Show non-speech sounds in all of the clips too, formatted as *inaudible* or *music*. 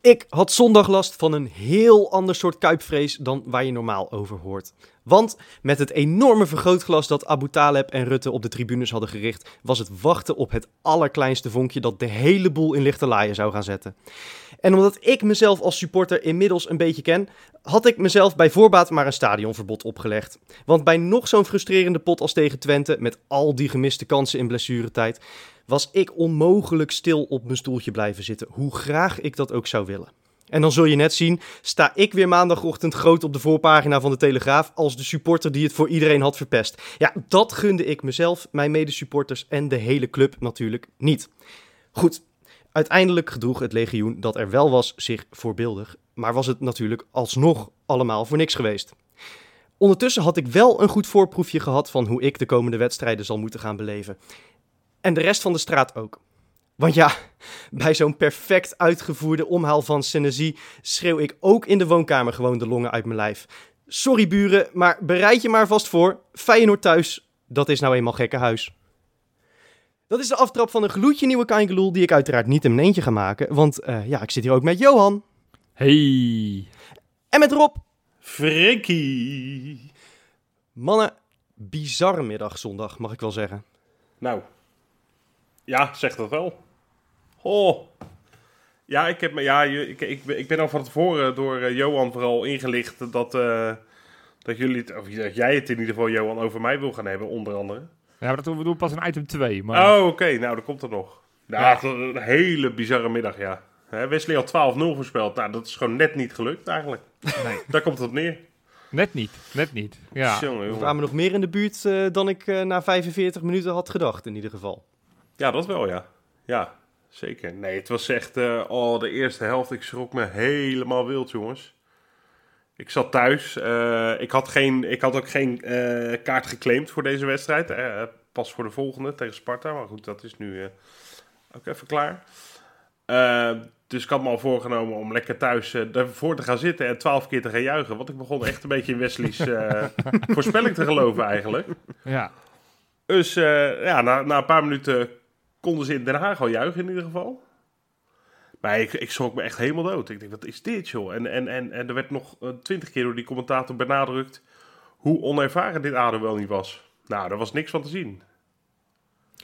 Ik had zondag last van een heel ander soort kuipvrees dan waar je normaal over hoort. Want met het enorme vergrootglas dat Abu Taleb en Rutte op de tribunes hadden gericht, was het wachten op het allerkleinste vonkje dat de hele boel in lichte laaien zou gaan zetten. En omdat ik mezelf als supporter inmiddels een beetje ken, had ik mezelf bij voorbaat maar een stadionverbod opgelegd. Want bij nog zo'n frustrerende pot als tegen Twente, met al die gemiste kansen in blessuretijd, was ik onmogelijk stil op mijn stoeltje blijven zitten, hoe graag ik dat ook zou willen. En dan zul je net zien, sta ik weer maandagochtend groot op de voorpagina van de Telegraaf als de supporter die het voor iedereen had verpest. Ja, dat gunde ik mezelf, mijn medesupporters en de hele club natuurlijk niet. Goed, uiteindelijk gedroeg het legioen dat er wel was zich voorbeeldig, maar was het natuurlijk alsnog allemaal voor niks geweest. Ondertussen had ik wel een goed voorproefje gehad van hoe ik de komende wedstrijden zal moeten gaan beleven. En de rest van de straat ook. Want ja, bij zo'n perfect uitgevoerde omhaal van Senesi schreeuw ik ook in de woonkamer gewoon de longen uit mijn lijf. Sorry buren, maar bereid je maar vast voor. Feyenoord thuis, dat is nou eenmaal gekke huis. Dat is de aftrap van een gloedje nieuwe Kaingeloel die ik uiteraard niet in mijn eentje ga maken. Want uh, ja, ik zit hier ook met Johan. Hey. En met Rob. Frikkie. Mannen, bizarre middag zondag, mag ik wel zeggen. Nou, ja, zeg dat wel. Oh. Ja, ik, heb, me, ja ik, ik, ik ben al van tevoren door uh, Johan vooral ingelicht dat, uh, dat, jullie het, of dat jij het in ieder geval, Johan, over mij wil gaan hebben, onder andere. Ja, maar dat doen we doen pas in item 2. Maar... Oh, oké. Nou, dat komt er nog. Nou, ja. een hele bizarre middag, ja. Wesley had 12-0 voorspeld. Nou, dat is gewoon net niet gelukt eigenlijk. Nee. *laughs* Daar komt het op neer. Net niet, net niet. Ja. We kwamen nog meer in de buurt uh, dan ik uh, na 45 minuten had gedacht, in ieder geval. Ja, dat wel, ja. Ja, zeker. Nee, het was echt... Uh, oh, de eerste helft, ik schrok me helemaal wild, jongens. Ik zat thuis. ik, had geen, ik had ook geen kaart geclaimd voor deze wedstrijd. pas voor de volgende tegen Sparta. Maar goed, dat is nu ook even klaar. dus ik had me al voorgenomen om lekker thuis ervoor te gaan zitten en twaalf keer te gaan juichen. Want ik begon echt een beetje in Wesley's *laughs* voorspelling te geloven eigenlijk. Ja. Dus ja, na, na, een paar minuten konden ze in Den Haag al juichen in ieder geval. Maar ik, ik schrok me echt helemaal dood. Ik denk, wat is dit joh? En, en, en, en er werd nog twintig keer door die commentator benadrukt hoe onervaren dit ADO wel niet was. Nou, daar was niks van te zien.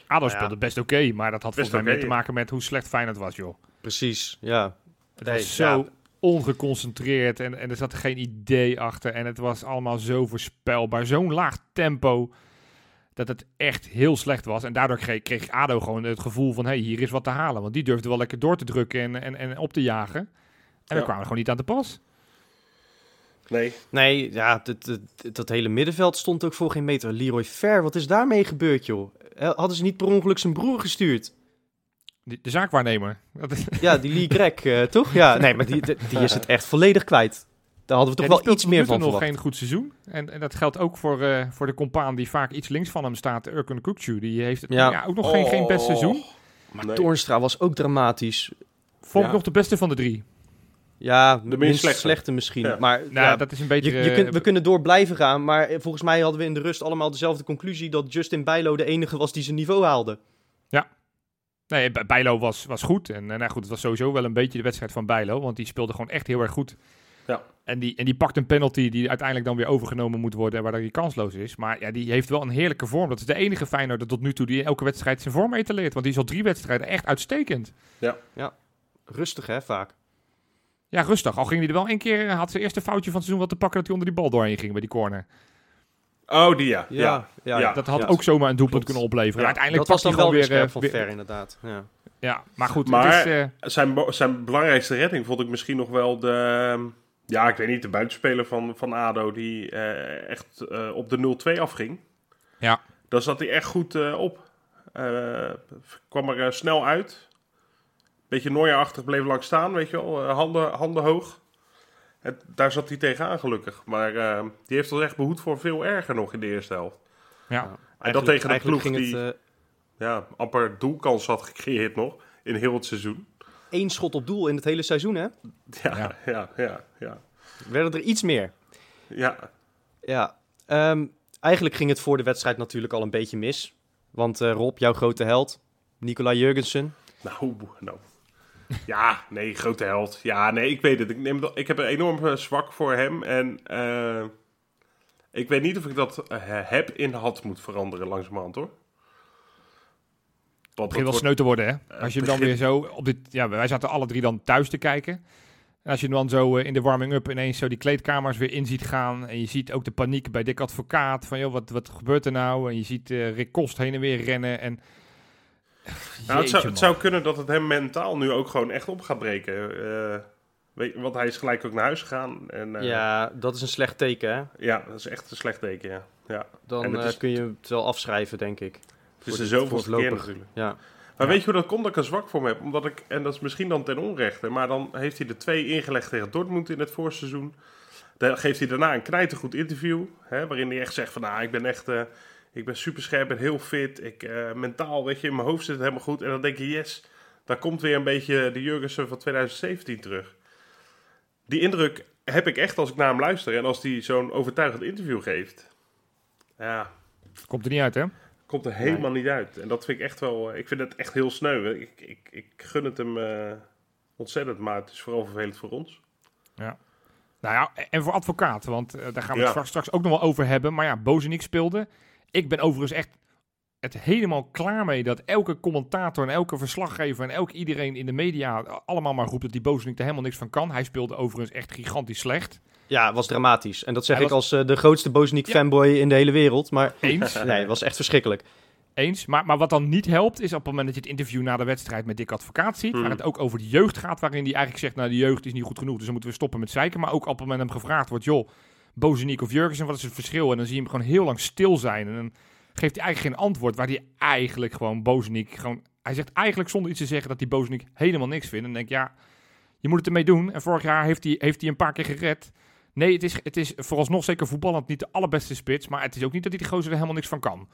ADO speelde ja. best oké, okay, maar dat had volgens mij meer te maken met hoe slecht Feyenoord was joh. Precies, ja. Het was zo ja. ongeconcentreerd en, en er zat geen idee achter. En het was allemaal zo voorspelbaar. Zo'n laag tempo dat het echt heel slecht was. En daardoor kreeg, kreeg ADO gewoon het gevoel van... hey, hier is wat te halen. Want die durfde wel lekker door te drukken en, en, en op te jagen. En ja. we kwamen gewoon niet aan de pas. Nee. Nee, ja, dat, dat, dat hele middenveld stond ook voor geen meter. Leroy Fer, wat is daarmee gebeurd, joh? Hadden ze niet per ongeluk zijn broer gestuurd? De, de zaakwaarnemer. Ja, die Lee Greg, uh, toch? Ja, nee, maar die, die is het echt volledig kwijt. Daar hadden we toch ja, wel iets meer van nog geen goed seizoen. En, en dat geldt ook voor, uh, voor de compaan die vaak iets links van hem staat, Urkun Kukcu. Die heeft het, ja. ja ook nog oh. geen, geen best seizoen. Maar nee. Toornstra was ook dramatisch. Vond ik nog de beste van de drie. Ja, de minst slechte. slechte misschien. Ja. Maar nou, ja, dat is een beetje. Je, je kunt, we kunnen door blijven gaan. Maar volgens mij hadden we in de rust allemaal dezelfde conclusie: dat Justin Bijlo de enige was die zijn niveau haalde. Ja. Nee, Bijlo was, was goed. En, en nou goed, het was sowieso wel een beetje de wedstrijd van Bijlo. Want die speelde gewoon echt heel erg goed. Ja. En die, en die pakt een penalty die uiteindelijk dan weer overgenomen moet worden. En waar hij kansloos is. Maar ja, die heeft wel een heerlijke vorm. Dat is de enige Feyenoord tot nu toe die elke wedstrijd zijn vorm etaleert. Want die is al drie wedstrijden echt uitstekend. Ja. ja. Rustig hè, vaak. Ja, rustig. Al ging hij er wel een keer, had zijn eerste foutje van het seizoen wat te pakken dat hij onder die bal doorheen ging bij die corner. Oh, die ja. Ja, ja, ja. dat had ja. ook zomaar een doelpunt kunnen opleveren. Uiteindelijk dat was dan wel weer, weer van ver, inderdaad. Ja. ja, maar goed. Maar het is, uh... zijn, zijn belangrijkste redding vond ik misschien nog wel de... Ja, ik weet niet, de buitenspeler van, van ADO die uh, echt uh, op de 0-2 afging. Ja. Daar zat hij echt goed op. kwam er snel uit. Beetje Nooier-achtig bleef lang staan, weet je wel. handen, handen hoog. Het, daar zat hij tegenaan gelukkig. Maar uh, die heeft ons echt behoed voor veel erger nog in de eerste helft. Ja. en dat tegen een ploeg die het, uh... ja, amper doelkans had gecreëerd nog in heel het seizoen. Eén schot op doel in het hele seizoen, hè? Ja, ja, ja, ja. ja. Werden er iets meer? Ja. Ja. Um, eigenlijk ging het voor de wedstrijd natuurlijk al een beetje mis. Want uh, Rob, jouw grote held, Nicola Jurgensen. Nou, nou. Ja, nee, grote held. Ja, nee, ik weet het. Ik, neem, dat- ik heb een enorm eh, zwak voor hem. En eh, ik weet niet of ik dat eh, heb in had moet veranderen langzamerhand, hoor. Het begint wel sneu te worden, hè? Eh, Als je hem dan weer zo op dit... Ja, wij zaten alle drie dan thuis te kijken. En als je hem dan zo eh, in de warming-up ineens zo die kleedkamers weer in ziet gaan. En je ziet ook de paniek bij Dick Advocaat. Van, joh, wat, wat gebeurt er nou? En je ziet eh, Rick Kost heen en weer rennen. En... Nou, het, zou, het kunnen dat het hem mentaal nu ook gewoon echt op gaat breken. Eh, weet, want hij is gelijk ook naar huis gegaan. En, eh, Ja, dat is een slecht teken, hè? ja, dat is echt een slecht teken, ja. ja. Dan eh, is- kun je het wel afschrijven, denk ik. Het is de zoveelste keer natuurlijk. Ja. Maar Ja. weet je hoe dat komt dat ik er zwak voor me heb? Omdat ik, en dat is misschien dan ten onrechte, maar dan heeft hij de twee ingelegd tegen Dortmund in het voorseizoen. Dan geeft hij daarna een knijtergoed interview, hè, waarin hij echt zegt van, nou, ik ben echt, eh, ik ben super scherp en heel fit. Ik, eh, mentaal, weet je, in mijn hoofd zit het helemaal goed. En dan denk je, yes, daar komt weer een beetje de Jurgensen van 2017 terug. Die indruk heb ik echt als ik naar hem luister en als hij zo'n overtuigend interview geeft. Ja, Komt er niet uit, hè? Komt er helemaal niet uit. En dat vind ik echt wel... eh, Ik vind het echt heel sneu. Ik, ik, ik gun het hem eh, ontzettend, maar het is vooral vervelend voor ons. Nou ja, en voor advocaat, want eh, daar gaan we Ja. het straks, straks ook nog wel over hebben. Maar ja, Bozenik speelde. Ik ben overigens echt het helemaal klaar mee dat elke commentator en elke verslaggever en elk iedereen in de media allemaal maar roept dat die Bozenik er helemaal niks van kan. Hij speelde overigens echt gigantisch slecht. ja, was dramatisch. En dat zeg Hij ik was- als eh, de grootste Bozeniek-fanboy in de hele wereld. Maar Eens. *laughs* nee, het was echt verschrikkelijk. Eens. Maar, maar wat dan niet helpt, is op het moment dat je het interview na de wedstrijd met Dick Advocaat ziet, Hmm. waar het ook over de jeugd gaat, waarin hij eigenlijk zegt, nou de jeugd is niet goed genoeg, dus dan moeten we stoppen met zeiken. Maar ook op het moment hem gevraagd wordt, joh, Bozeniek of Jurgensen, wat is het verschil? En dan zie je hem gewoon heel lang stil zijn en dan geeft hij eigenlijk geen antwoord, waar hij eigenlijk gewoon Bozeniek gewoon... Hij zegt eigenlijk zonder iets te zeggen dat hij Bozeniek helemaal niks vindt. En denk ja, je moet het ermee doen. En vorig jaar heeft hij, heeft hij een paar keer gered. Nee, het is, het is vooralsnog zeker voetballend niet de allerbeste spits, maar het is ook niet dat hij die gozer er helemaal niks van kan.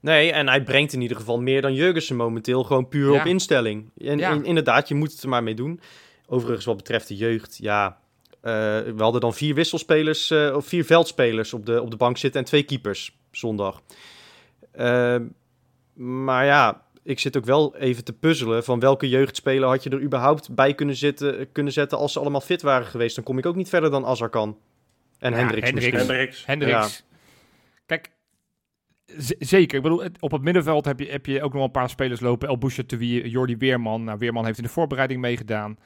Nee, en hij brengt in ieder geval meer dan Jurgensen momenteel. Gewoon puur Ja. op instelling. En Ja. in- inderdaad, je moet het er maar mee doen. Overigens, wat betreft de jeugd, ja... eh, we hadden dan vier wisselspelers, eh, of vier veldspelers op de, op de bank zitten en twee keepers zondag. Eh, maar ja, ik zit ook wel even te puzzelen van welke jeugdspeler had je er überhaupt bij kunnen, zitten, kunnen zetten als ze allemaal fit waren geweest. Dan kom ik ook niet verder dan Azarkan. En Ja, Hendricks Hendricks. misschien. Hendricks. Hendricks. Kijk, zeker. Ik bedoel, op het middenveld heb je, heb je ook nog wel een paar spelers lopen. El Bouchatoui, Jordi Weerman. Nou, Weerman heeft in de voorbereiding meegedaan.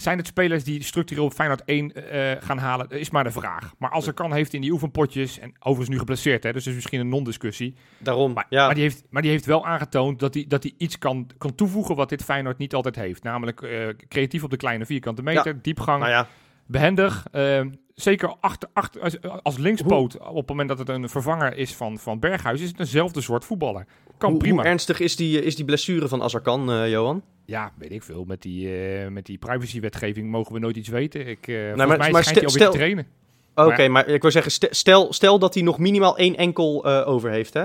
Zijn het spelers die structureel op Feyenoord 1 eh, gaan halen? Is maar de vraag. Maar als er kan, heeft in die oefenpotjes... en overigens nu geblesseerd, hè, dus is misschien een non-discussie. Daarom, Maar, ja. maar, die heeft, maar die heeft wel aangetoond dat hij, dat iets kan, kan toevoegen... wat dit Feyenoord niet altijd heeft. Namelijk eh, creatief op de kleine vierkante meter, diepgang nou ja, behendig. eh, zeker achter, achter, als, als linkspoot, op het moment dat het een vervanger is van, van Berghuis, is het eenzelfde soort voetballer. Kan hoe, prima. hoe ernstig is die, is die blessure van Azarkan, eh, Johan? ja, weet ik veel. Met die, eh, met die privacywetgeving mogen we nooit iets weten. Ik, eh volgens maar- mij maar schijnt hij stel- alweer te trainen. Oké, Maar maar, ik wil zeggen, st- stel, stel dat hij nog minimaal één enkel eh, over heeft, hè?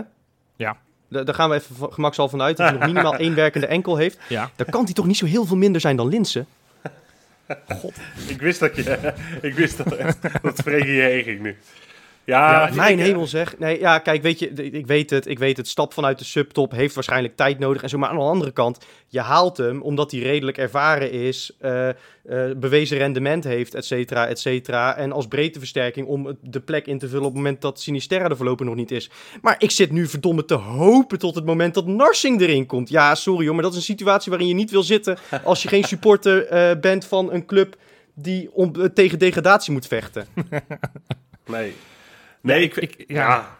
Ja. Da- daar gaan we even van- gemakshalve vanuit dat hij nog minimaal *laughs* één werkende enkel heeft. Ja. Dan kan hij toch niet zo heel veel minder zijn dan Linsen? *laughs* Ik wist dat je... *laughs* ik wist dat, dat hierheen ging nu. Ja, Mijn ik- hemel zeg. Nee, ja, kijk, weet je, ik weet het. Ik weet het. Stap vanuit de subtop heeft waarschijnlijk tijd nodig en zo. Maar aan de andere kant, je haalt hem omdat hij redelijk ervaren is, eh, eh, bewezen rendement heeft, et cetera, et cetera. En als breedteversterking om de plek in te vullen op het moment dat Sinisterra er voorlopig nog niet is. Maar ik zit nu verdomme te hopen tot het moment dat Narsing erin komt. Ja, sorry hoor, maar dat is een situatie waarin je niet wil zitten *laughs* als je geen supporter eh, bent van een club die om, eh, tegen degradatie moet vechten. *laughs* Nee. Nee, ik... ik- ja. ja.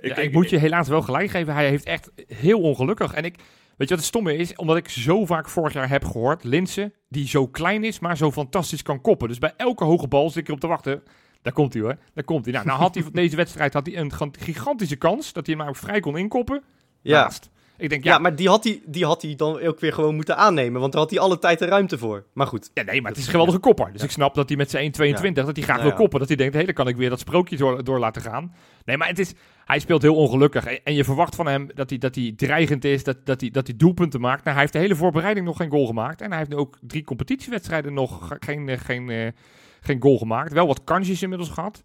Ik, ik, moet je helaas wel gelijk geven. Hij heeft echt heel ongelukkig. En ik, weet je wat het stomme is? Omdat ik zo vaak vorig jaar heb gehoord, Linsen, die zo klein is, maar zo fantastisch kan koppen. Dus bij elke hoge bal zit ik erop te wachten. Daar komt hij hoor, daar komt hij. Nou, nou had hij van *laughs* deze wedstrijd had hij een gan- gigantische kans dat hij hem nou vrij kon inkoppen. Ja. Naast. Ik denk, Ja, ja, maar die had, hij, die had hij dan ook weer gewoon moeten aannemen. Want daar had hij alle tijd en ruimte voor. Maar goed. ja, nee, maar het is een geweldige kopper. Dus ik snap dat hij met zijn 1,22, dat hij graag Nou wil ja. koppen. Dat hij denkt, hé, dan kan ik weer dat sprookje door, door laten gaan. Nee, maar het is, hij speelt heel ongelukkig. En, en je verwacht van hem dat hij, dat hij dreigend is, dat, dat, hij, dat hij doelpunten maakt. Nou, hij heeft de hele voorbereiding nog geen goal gemaakt. En hij heeft nu ook drie competitiewedstrijden nog ge- geen, eh, geen, eh, geen goal gemaakt. Wel wat kansjes inmiddels gehad.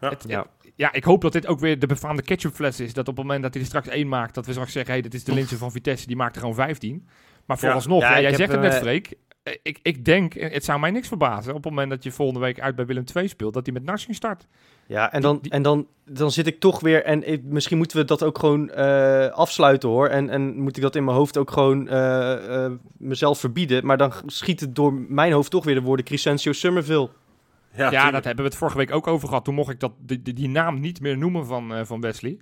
Ja. Het- Ja. Ja, ik hoop dat dit ook weer de befaamde ketchupfles is. Dat op het moment dat hij er straks één maakt, dat we straks zeggen, hé, dit is de Linse van Vitesse, die maakt er gewoon 15. Maar vooralsnog, Ja, jij zegt het net, eh, Freek. eh, ik, ik denk, eh, het zou mij niks verbazen op het moment dat je volgende week uit bij Willem II speelt, dat hij met Narsing start. Ja, en dan, Die- en dan, dan zit ik toch weer... En ik- misschien moeten we dat ook gewoon afsluiten, hoor. En, en moet ik dat in mijn hoofd ook gewoon mezelf verbieden. Maar dan schiet het door mijn hoofd toch weer de woorden Crescencio Somerville. Ja, dat hebben we het vorige week ook over gehad. Toen mocht ik dat, die, die, die naam niet meer noemen van, eh, van Wesley.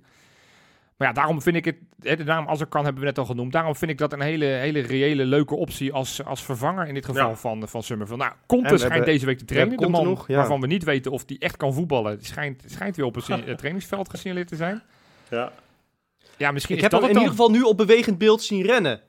Maar ja, daarom vind ik het, hè, de naam als er kan hebben we net al genoemd. Daarom vind ik dat een hele, hele reële, leuke optie als, als vervanger in dit geval Ja. van, van Summerville. Nou, Conte we schijnt deze week te trainen. De man Conte nog, ja. waarvan we niet weten of die echt kan voetballen, die schijnt, schijnt weer op eh, *laughs* trainingsveld gesignaleerd te zijn. ja. Ja, misschien Ik is heb dat hem in het ieder geval nu op bewegend beeld zien rennen.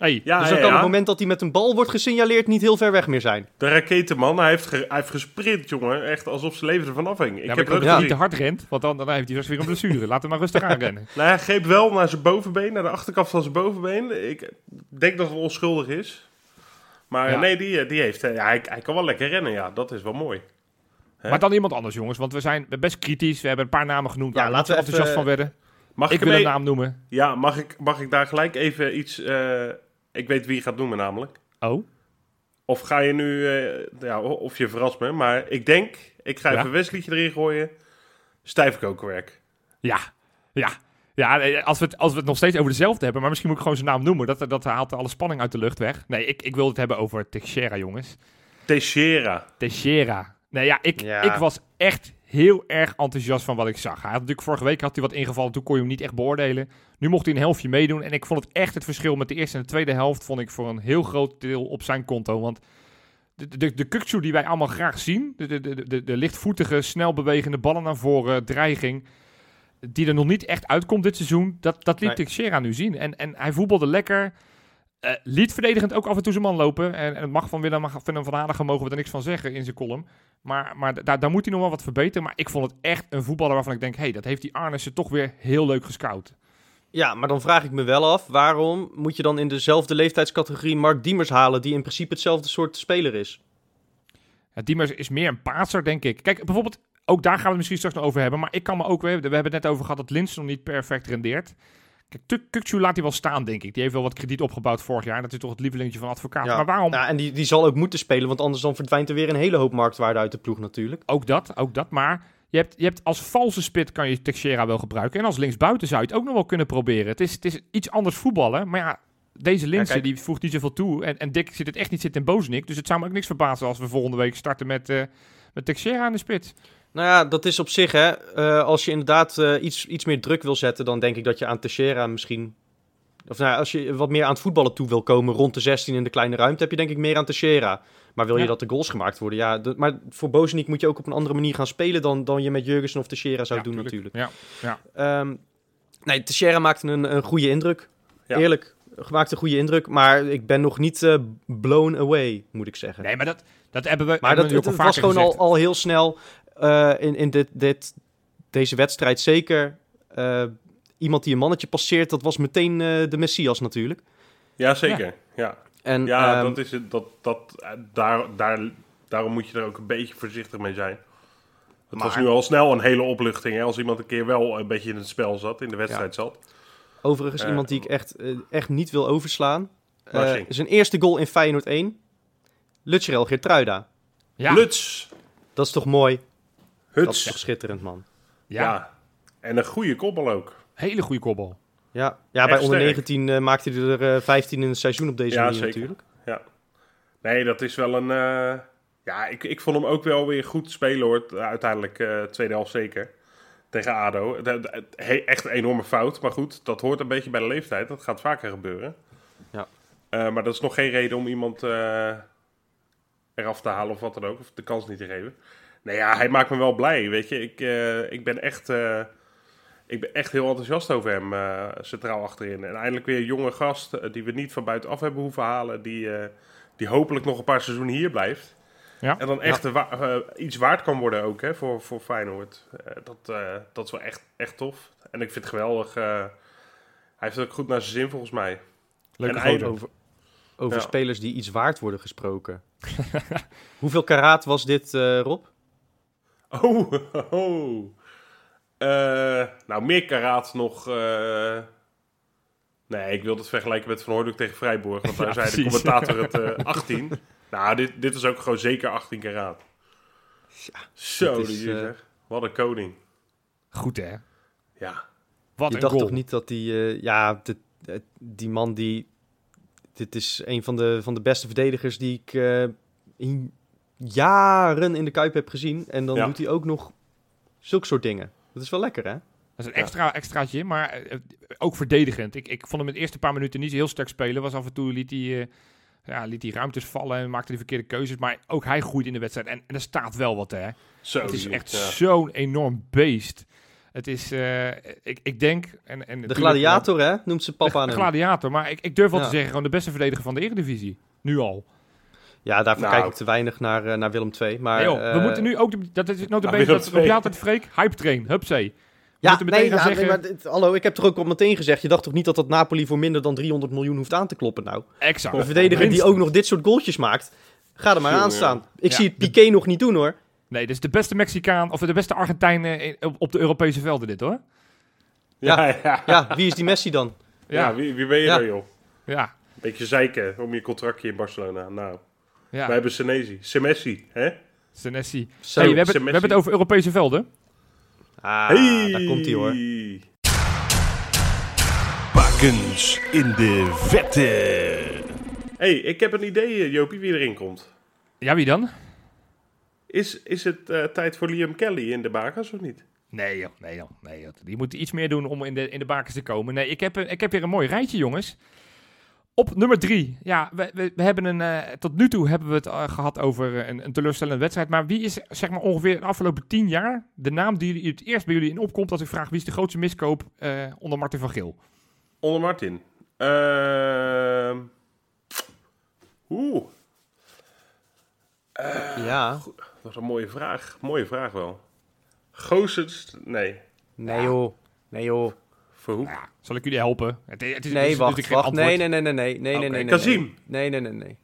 Hey, Ja, dus ja, dan kan ja. het moment dat hij met een bal wordt gesignaleerd niet heel ver weg meer zijn. De raketenman, hij heeft, ge- hij heeft gesprint, jongen. Echt alsof zijn leven ervan afhing. Ik heb ik dat hij niet te hard rent, want dan, dan heeft hij straks weer een blessure. Laat hem maar rustig *laughs* aanrennen. Nou, hij greep wel naar zijn bovenbeen, naar de achterkant van zijn bovenbeen. Ik denk dat het onschuldig is. Maar Ja. nee, die, die heeft, eh, ja, hij, hij kan wel lekker rennen, ja. Dat is wel mooi. Hè? Maar dan iemand anders, jongens, want we zijn best kritisch. We hebben een paar namen genoemd Ja, waar laten we enthousiast even- van werden. Mag Ik ik, wil een naam noemen. Ja, mag ik, mag ik daar gelijk even iets... eh, ik weet wie je gaat noemen namelijk. Oh, Of ga je nu... eh, ja, of je verrast me. Maar ik denk, ik ga Ja. even Wesleytje erin gooien. Stijf kokenwerk. ja. Ja. Ja, nee, als we, het, als we het nog steeds over dezelfde hebben, maar misschien moet ik gewoon zijn naam noemen. Dat, dat haalt alle spanning uit de lucht weg. Nee, ik, ik wil het hebben over Teixeira, jongens. Teixeira. Teixeira. Nee, ja, ik, Ja. ik was echt heel erg enthousiast van wat ik zag. Hij had natuurlijk vorige week had hij wat ingevallen, toen kon je hem niet echt beoordelen. Nu mocht hij een helftje meedoen en ik vond het echt het verschil met de eerste en de tweede helft vond ik voor een heel groot deel op zijn konto. Want de, de, de Kukçu die wij allemaal graag zien, de, de, de, de, de lichtvoetige, snel bewegende ballen naar voren, dreiging, die er nog niet echt uitkomt dit seizoen, dat, dat liet Nee. Teixeira nu zien. En, en hij voetbalde lekker. Eh, liet verdedigend ook af en toe zijn man lopen. En, en het mag van Willem, Willem van Hanegem mogen we er niks van zeggen in zijn column. Maar, maar daar, daar moet hij nog wel wat verbeteren. Maar ik vond het echt een voetballer waarvan ik denk... hé, hey, dat heeft die Arnissen toch weer heel leuk gescout. Ja, maar dan vraag ik me wel af, waarom moet je dan in dezelfde leeftijdscategorie Mark Diemers halen, die in principe hetzelfde soort speler is? Ja, Diemers is meer een paatser, denk ik. Kijk, bijvoorbeeld, ook daar gaan we het misschien straks nog over hebben. Maar ik kan me ook weer... We hebben het net over gehad dat Lins nog niet perfect rendeert. Kijk, Kukçu laat hij wel staan, denk ik. Die heeft wel wat krediet opgebouwd vorig jaar. Dat is toch het lievelingetje van advocaat. Ja. Maar waarom... Ja, en die, die zal ook moeten spelen, want anders dan verdwijnt er weer een hele hoop marktwaarde uit de ploeg natuurlijk. Ook dat, ook dat. Maar je hebt, je hebt als valse spit kan je Teixeira wel gebruiken. En als linksbuiten zou je het ook nog wel kunnen proberen. Het is, het is iets anders voetballen. Maar ja, deze Linse die voegt niet zoveel toe. En, en Dick zit het echt niet zitten in Bozenik. Dus het zou me ook niks verbazen als we volgende week starten met, eh met Teixeira aan de spits. Nou ja, dat is op zich, hè. eh, als je inderdaad eh, iets, iets meer druk wil zetten, dan denk ik dat je aan Teixeira misschien... Of nou ja, als je wat meer aan het voetballen toe wil komen rond de 16 in de kleine ruimte, heb je denk ik meer aan Teixeira. Maar wil je Ja. dat de goals gemaakt worden? Ja, de- maar voor Bozenik moet je ook op een andere manier gaan spelen dan, dan je met Jurgensen of Teixeira zou Ja, doen tuurlijk. natuurlijk. Ja, Ehm, nee, Teixeira maakte een, een goede indruk. Ja. Eerlijk, maakte een goede indruk. Maar ik ben nog niet eh, blown away, moet ik zeggen. Nee, maar dat, dat hebben we maar hebben dat, we het, ook al het was gewoon al, al heel snel eh, in, in dit, dit, deze wedstrijd zeker. eh, iemand die een mannetje passeert, dat was meteen eh, de Messias natuurlijk. Ja, zeker. Ja, En, ja ehm, dat is het. Dat, dat, daar, daar, daarom moet je er ook een beetje voorzichtig mee zijn. Het was nu al snel een hele opluchting. Hè, als iemand een keer wel een beetje in het spel zat, in de wedstrijd zat. overigens iemand die ik echt, echt niet wil overslaan. Eh, Narsing. zijn eerste goal in Feyenoord 1. Lutjerel Geertruida. Ja, Luts, Dat is toch mooi? Dat is toch schitterend, man. ja, Ja. En een goede koppel ook. hele goede kopbal. Ja, ja bij Echt onder sterk. 19 eh, maakte hij er eh, 15 in het seizoen op deze Ja, manier zeker. natuurlijk. Nee, dat is wel een... eh, ja, ik, ik vond hem ook wel weer goed spelen hoor. Uiteindelijk eh tweede helft zeker. Tegen ADO. De- de- he- echt een enorme fout. Maar goed, dat hoort een beetje bij de leeftijd. Dat gaat vaker gebeuren. Ja. Eh, maar dat is nog geen reden om iemand eh, eraf te halen of wat dan ook. Of de kans niet te geven. Nee, ja, hij maakt me wel blij. Weet je, ik, eh, ik ben echt... eh, ik ben echt heel enthousiast over hem eh, centraal achterin. En eindelijk weer een jonge gast die we niet van buitenaf hebben hoeven halen. Die, eh, die hopelijk nog een paar seizoenen hier blijft. Ja. En dan echt wa- iets waard kan worden ook hè, voor, voor Feyenoord. Dat, eh, dat is wel echt, echt tof. En ik vind het geweldig. eh, hij heeft het ook goed naar zijn zin volgens mij. En gozer. Over, over Ja. spelers die iets waard worden gesproken. *laughs* Hoeveel karaat was dit, eh, Rob? Oh, *laughs* oh. Eh, nou, meer karaat nog, eh, Nee, ik wil het vergelijken met Van Hooydonk tegen Vrijborg. Want *laughs* daar Ja, zei de commentator het eh *laughs* 18. Nou, dit, dit is ook gewoon zeker 18 karaat. Zo, dit die is, eh, zeg. Wat een koning. Goed hè? Ja. Wat je een dacht goal. toch niet dat die... eh, ja, dit- eh, die man die... Dit is een van de, van de beste verdedigers die ik eh, in jaren in de Kuip heb gezien. En dan Ja. doet hij ook nog zulke soort dingen. Dat is wel lekker, hè? Dat is een extra extraatje, maar eh, ook verdedigend. Ik, ik vond hem in de eerste paar minuten niet zo heel sterk spelen. Was af en toe liet hij, eh, ja, liet hij ruimtes vallen en maakte die verkeerde keuzes. Maar ook hij groeit in de wedstrijd. En, en er staat wel wat, hè? Zo, het is echt ja. zo'n enorm beest. Het is, eh, ik, ik denk... En, en De gladiator, hè? Noemt ze papa De aan hem. gladiator, maar ik, ik durf wel Ja. te zeggen, gewoon de beste verdediger van de Eredivisie. Nu al. Ja, daarvoor Nou. kijk ik te weinig naar, eh, naar Willem II. Maar, Nee, joh, we eh, moeten nu ook, de, dat is Nou, bene, Willem dat roep je altijd Freek, hype train, hupsee. Ja, moeten meteen nee, ja, zeggen- nee, maar dit- hallo, ik heb toch ook al meteen gezegd. Je dacht toch niet dat dat Napoli voor minder dan 300 miljoen hoeft aan te kloppen nou? Exact. Een verdediger die ook nog dit soort goaltjes maakt. Ga er maar aan staan. Ik Ja. zie het Piqué nog niet doen hoor. Nee, dit is de beste Mexicaan, of de beste Argentijn eh, op, op de Europese velden dit hoor. Ja, ja, ja. Ja, wie is die Messi dan? Ja, wie, wie ben je Ja. dan, joh? ja, Beetje zeiken om je contractje in Barcelona. Nou, ja. wij hebben Senesi. Semessi, hè? Senesi. Hey, we, hebben, Messi. we hebben het over Europese velden. Ah, Hey! daar komt hij hoor. Bakens in de vette. hey, ik heb een idee, eh, Jopie, wie erin komt. Ja, wie dan? Is, is het eh, tijd voor Liam Kelly in de bakens of niet? Nee joh, nee joh, nee joh. Die moet iets meer doen om in de, in de bakens te komen. Nee, ik heb, een- ik heb weer een mooi rijtje, jongens. Op nummer drie. Ja, we, we, we hebben een, eh, tot nu toe hebben we het eh, gehad over eh, een, een teleurstellende wedstrijd. Maar wie is, zeg maar, ongeveer de afgelopen tien jaar de naam die jullie- het eerst bij jullie in opkomt als ik vraag wie is de grootste miskoop eh, onder Martin van Geel? Onder Martin. Ehm Oeh, Ja. dat is een mooie vraag. Mooie vraag wel. Goossens, nee. Nee joh. Nee joh. Verhoek. Nou ja, zal ik jullie helpen? Het, het is, Nee, het is wacht, geen wacht. antwoord. Nee, nee, nee, nee, nee, nee, Oké, nee, nee. Kazim. Nee, nee, nee, nee.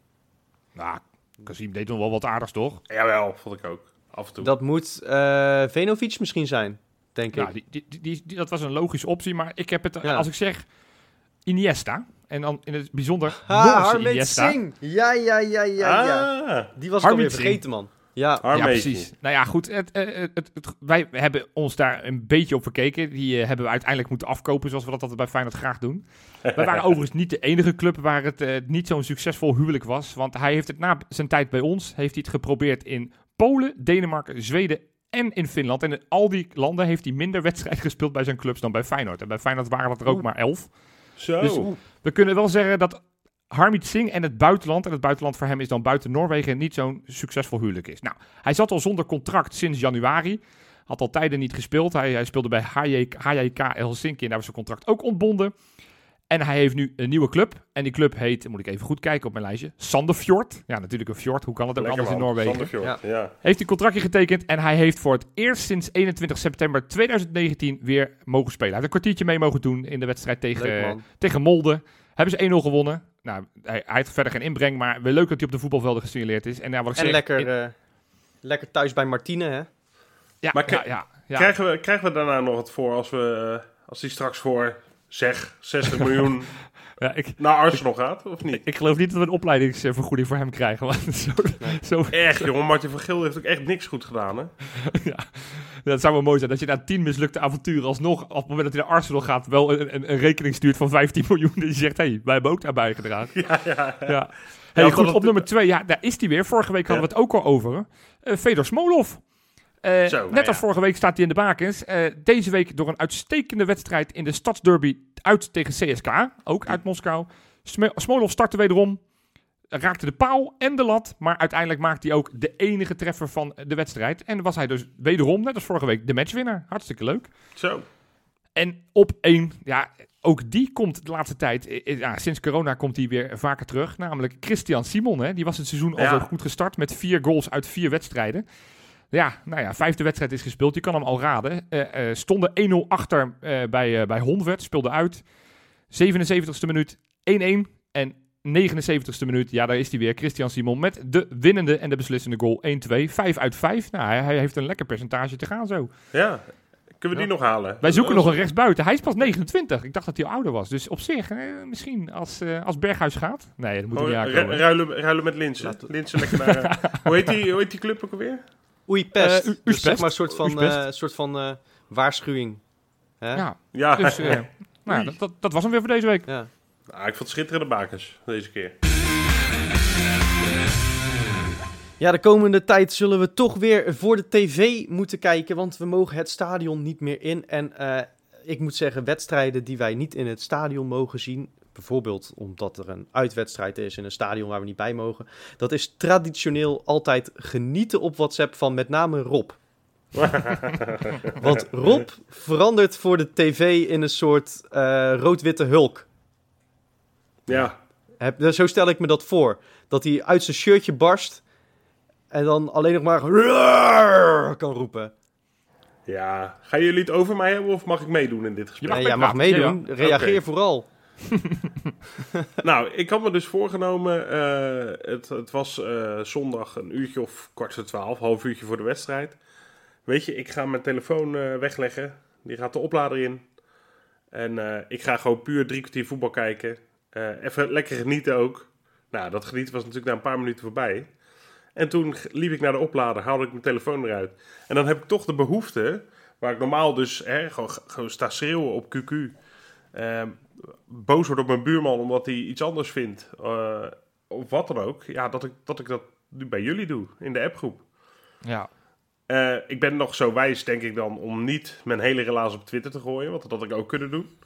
Nou, Kazim deed nog wel wat aardigs, toch? Jawel, vond ik ook. Af en toe. Dat moet eh Venovic misschien zijn, denk Ja, ik. die, die, die, die- die- dat was een logische optie, maar ik heb het, Ja. als ik zeg Iniesta, en dan in het bijzonder Ha, Iniesta. Singh. Ja, ja, ja, ja, ja. Ah, Die was ik alweer vergeten, man. Ja, Ja, precies. Nou ja, goed. Het, eh, het, het, het- wij hebben ons daar een beetje op verkeken. Die eh, hebben we uiteindelijk moeten afkopen, zoals we dat altijd bij Feyenoord graag doen. Wij waren *laughs* overigens niet de enige club waar het eh, niet zo'n succesvol huwelijk was. Want hij heeft het na zijn tijd bij ons, heeft hij het geprobeerd in Polen, Denemarken, Zweden en in Finland. En in al die landen heeft hij minder wedstrijden *laughs* gespeeld bij zijn clubs dan bij Feyenoord. En bij Feyenoord waren dat er ook maar elf. Zo. Dus- We kunnen wel zeggen dat Harmit Singh en het buitenland, en het buitenland voor hem is dan buiten Noorwegen, niet zo'n succesvol huwelijk is. Nou, hij zat al zonder contract sinds januari. Had al tijden niet gespeeld. Hij, hij speelde bij HJK, Helsinki en daar was zijn contract ook ontbonden. En hij heeft nu een nieuwe club. En die club heet, moet ik even goed kijken op mijn lijstje, Sandefjord. Ja, natuurlijk een fjord. Hoe kan het ook Lekker, anders in. Noorwegen? Sandefjord, ja. Heeft hij een contractje getekend en hij heeft voor het eerst sinds 21 september 2019 weer mogen spelen. Hij heeft een kwartiertje mee mogen doen in de wedstrijd tegen, leuk tegen Molde. Hebben ze 1-0 gewonnen. Nou, hij, hij heeft verder geen inbreng, maar wel leuk dat hij op de voetbalvelden gesignaleerd is. En, ja, wat ik En zeg, lekker, in- eh, lekker thuis bij Martine, hè? ja, Maar ja, ja, ja. Krijgen, we, krijgen we daarna nog wat voor als, we, eh, als die straks voor, zeg, 60 miljoen *laughs* Ja, ik, naar Arsenal gaat, of niet? ik geloof niet dat we een opleidingsvergoeding voor hem krijgen. Want *laughs* zo, zo, Echt, jongen. Martin van Geel heeft ook echt niks goed gedaan, hè? *laughs* ja, dat zou wel mooi zijn. Dat je na tien mislukte avonturen alsnog, op het moment dat hij naar Arsenal gaat, wel een, een, een rekening stuurt van 15 *laughs* miljoen. Dat je zegt, hé, hey, wij hebben ook daarbij gedragen. Ja, ja, ja. Ja. Hey, goed, op nummer twee, ja, daar is hij weer. Vorige week hadden we het ook al over. Eh Fedor Smolov. Eh, Zo, net nou als vorige week staat hij in de bakens. Eh, deze week door een uitstekende wedstrijd in de stadsderby uit tegen CSK. Ook uit Moskou. Sme- Smolov startte wederom. Raakte de paal en de lat. Maar uiteindelijk maakte hij ook de enige treffer van de wedstrijd. En was hij dus wederom, net als vorige week, de matchwinnaar. Hartstikke leuk. Zo. En op één, ja, ook die komt de laatste tijd, eh, ja, sinds corona komt hij weer vaker terug. Namelijk Christian Simon, hè, die was het seizoen al Ja. zo goed gestart met vier goals uit vier wedstrijden. Ja, nou ja, vijfde wedstrijd is gespeeld, je kan hem al raden. Eh, eh, stonden 1-0 achter eh, bij, eh bij speelde uit. 77ste minuut 1-1 en 79ste minuut, ja, daar is hij weer, Christian Simon met de winnende en de beslissende goal 1-2. 5 uit 5, nou, hij, hij heeft een lekker percentage te gaan zo. Ja. Kunnen we Ja. die nog halen? Wij zoeken nog een rechtsbuiten. Hij is pas 29. Ik dacht dat hij ouder was. Dus op zich, eh, misschien als, eh, als Berghuis gaat. Nee, dat moet Oh, hij niet ru- aankomen. ruilen, ruilen met Linsen. Laten we- Linsen lekker naar... *laughs* hoe, heet die, hoe heet die club ook alweer? Oei, pest. Eh, u- dus zeg maar een soort van, eh, soort van eh, waarschuwing. Hè? Ja, Ja, dus nou, dat, dat, dat was hem weer voor deze week. Ja. Nou, ik vond schitterende bakens deze keer. Ja, de komende tijd zullen we toch weer voor de tv moeten kijken, want we mogen het stadion niet meer in. En eh, ik moet zeggen, wedstrijden die wij niet in het stadion mogen zien, bijvoorbeeld omdat er een uitwedstrijd is in een stadion waar we niet bij mogen, dat is traditioneel altijd genieten op WhatsApp van met name Rob. *laughs* Want Rob verandert voor de tv in een soort eh, rood-witte hulk. Ja, Heb, dus zo stel ik me dat voor. Dat hij uit zijn shirtje barst en dan alleen nog maar kan roepen. ja. Gaan jullie het over mij hebben of mag ik meedoen in dit gesprek? Nee, jij mag meedoen. Reageer vooral. *laughs* Nou, ik had me dus voorgenomen, eh, het, het was eh, zondag een uurtje of kwart voor twaalf, half uurtje voor de wedstrijd. Weet je, ik ga mijn telefoon eh, wegleggen, die gaat de oplader in. En ik ga gewoon puur drie kwartier voetbal kijken. Even lekker genieten ook. Nou, dat genieten was natuurlijk na een paar minuten voorbij. En toen liep ik naar de oplader, haalde ik mijn telefoon eruit. En dan heb ik toch de behoefte, waar ik normaal dus hè, gewoon, gewoon sta schreeuwen op QQ. Eh, boos word op mijn buurman omdat hij iets anders vindt. eh, of wat dan ook. Ja, dat ik, dat ik dat nu bij jullie doe, in de appgroep. Ja. Eh, ik ben nog zo wijs, denk ik dan, om niet mijn hele relaas op Twitter te gooien. Want dat had ik ook kunnen doen.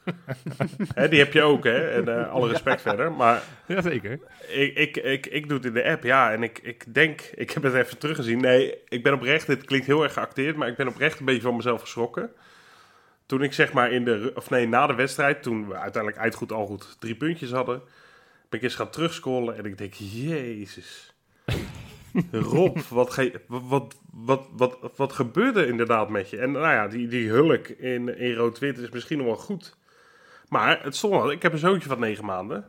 *laughs* hè, die heb je ook, hè. En eh, alle respect verder. Maar Jazeker. ik, ik, ik, ik doe het in de app, ja. En ik, ik denk, ik heb het even teruggezien. Nee, ik ben oprecht, dit klinkt heel erg geacteerd, maar ik ben oprecht een beetje van mezelf geschrokken. Toen ik zeg maar in de, of nee, na de wedstrijd, toen we uiteindelijk uitgoed al goed drie puntjes hadden, ben ik eens gaan terugscrollen en ik denk, jezus. *laughs* Rob, wat, ge, wat, wat, wat, wat, wat gebeurde inderdaad met je? En nou ja, die, die hulk in, in rood-wit is misschien nog wel goed. Maar het stond wel, ik heb een zoontje van negen maanden.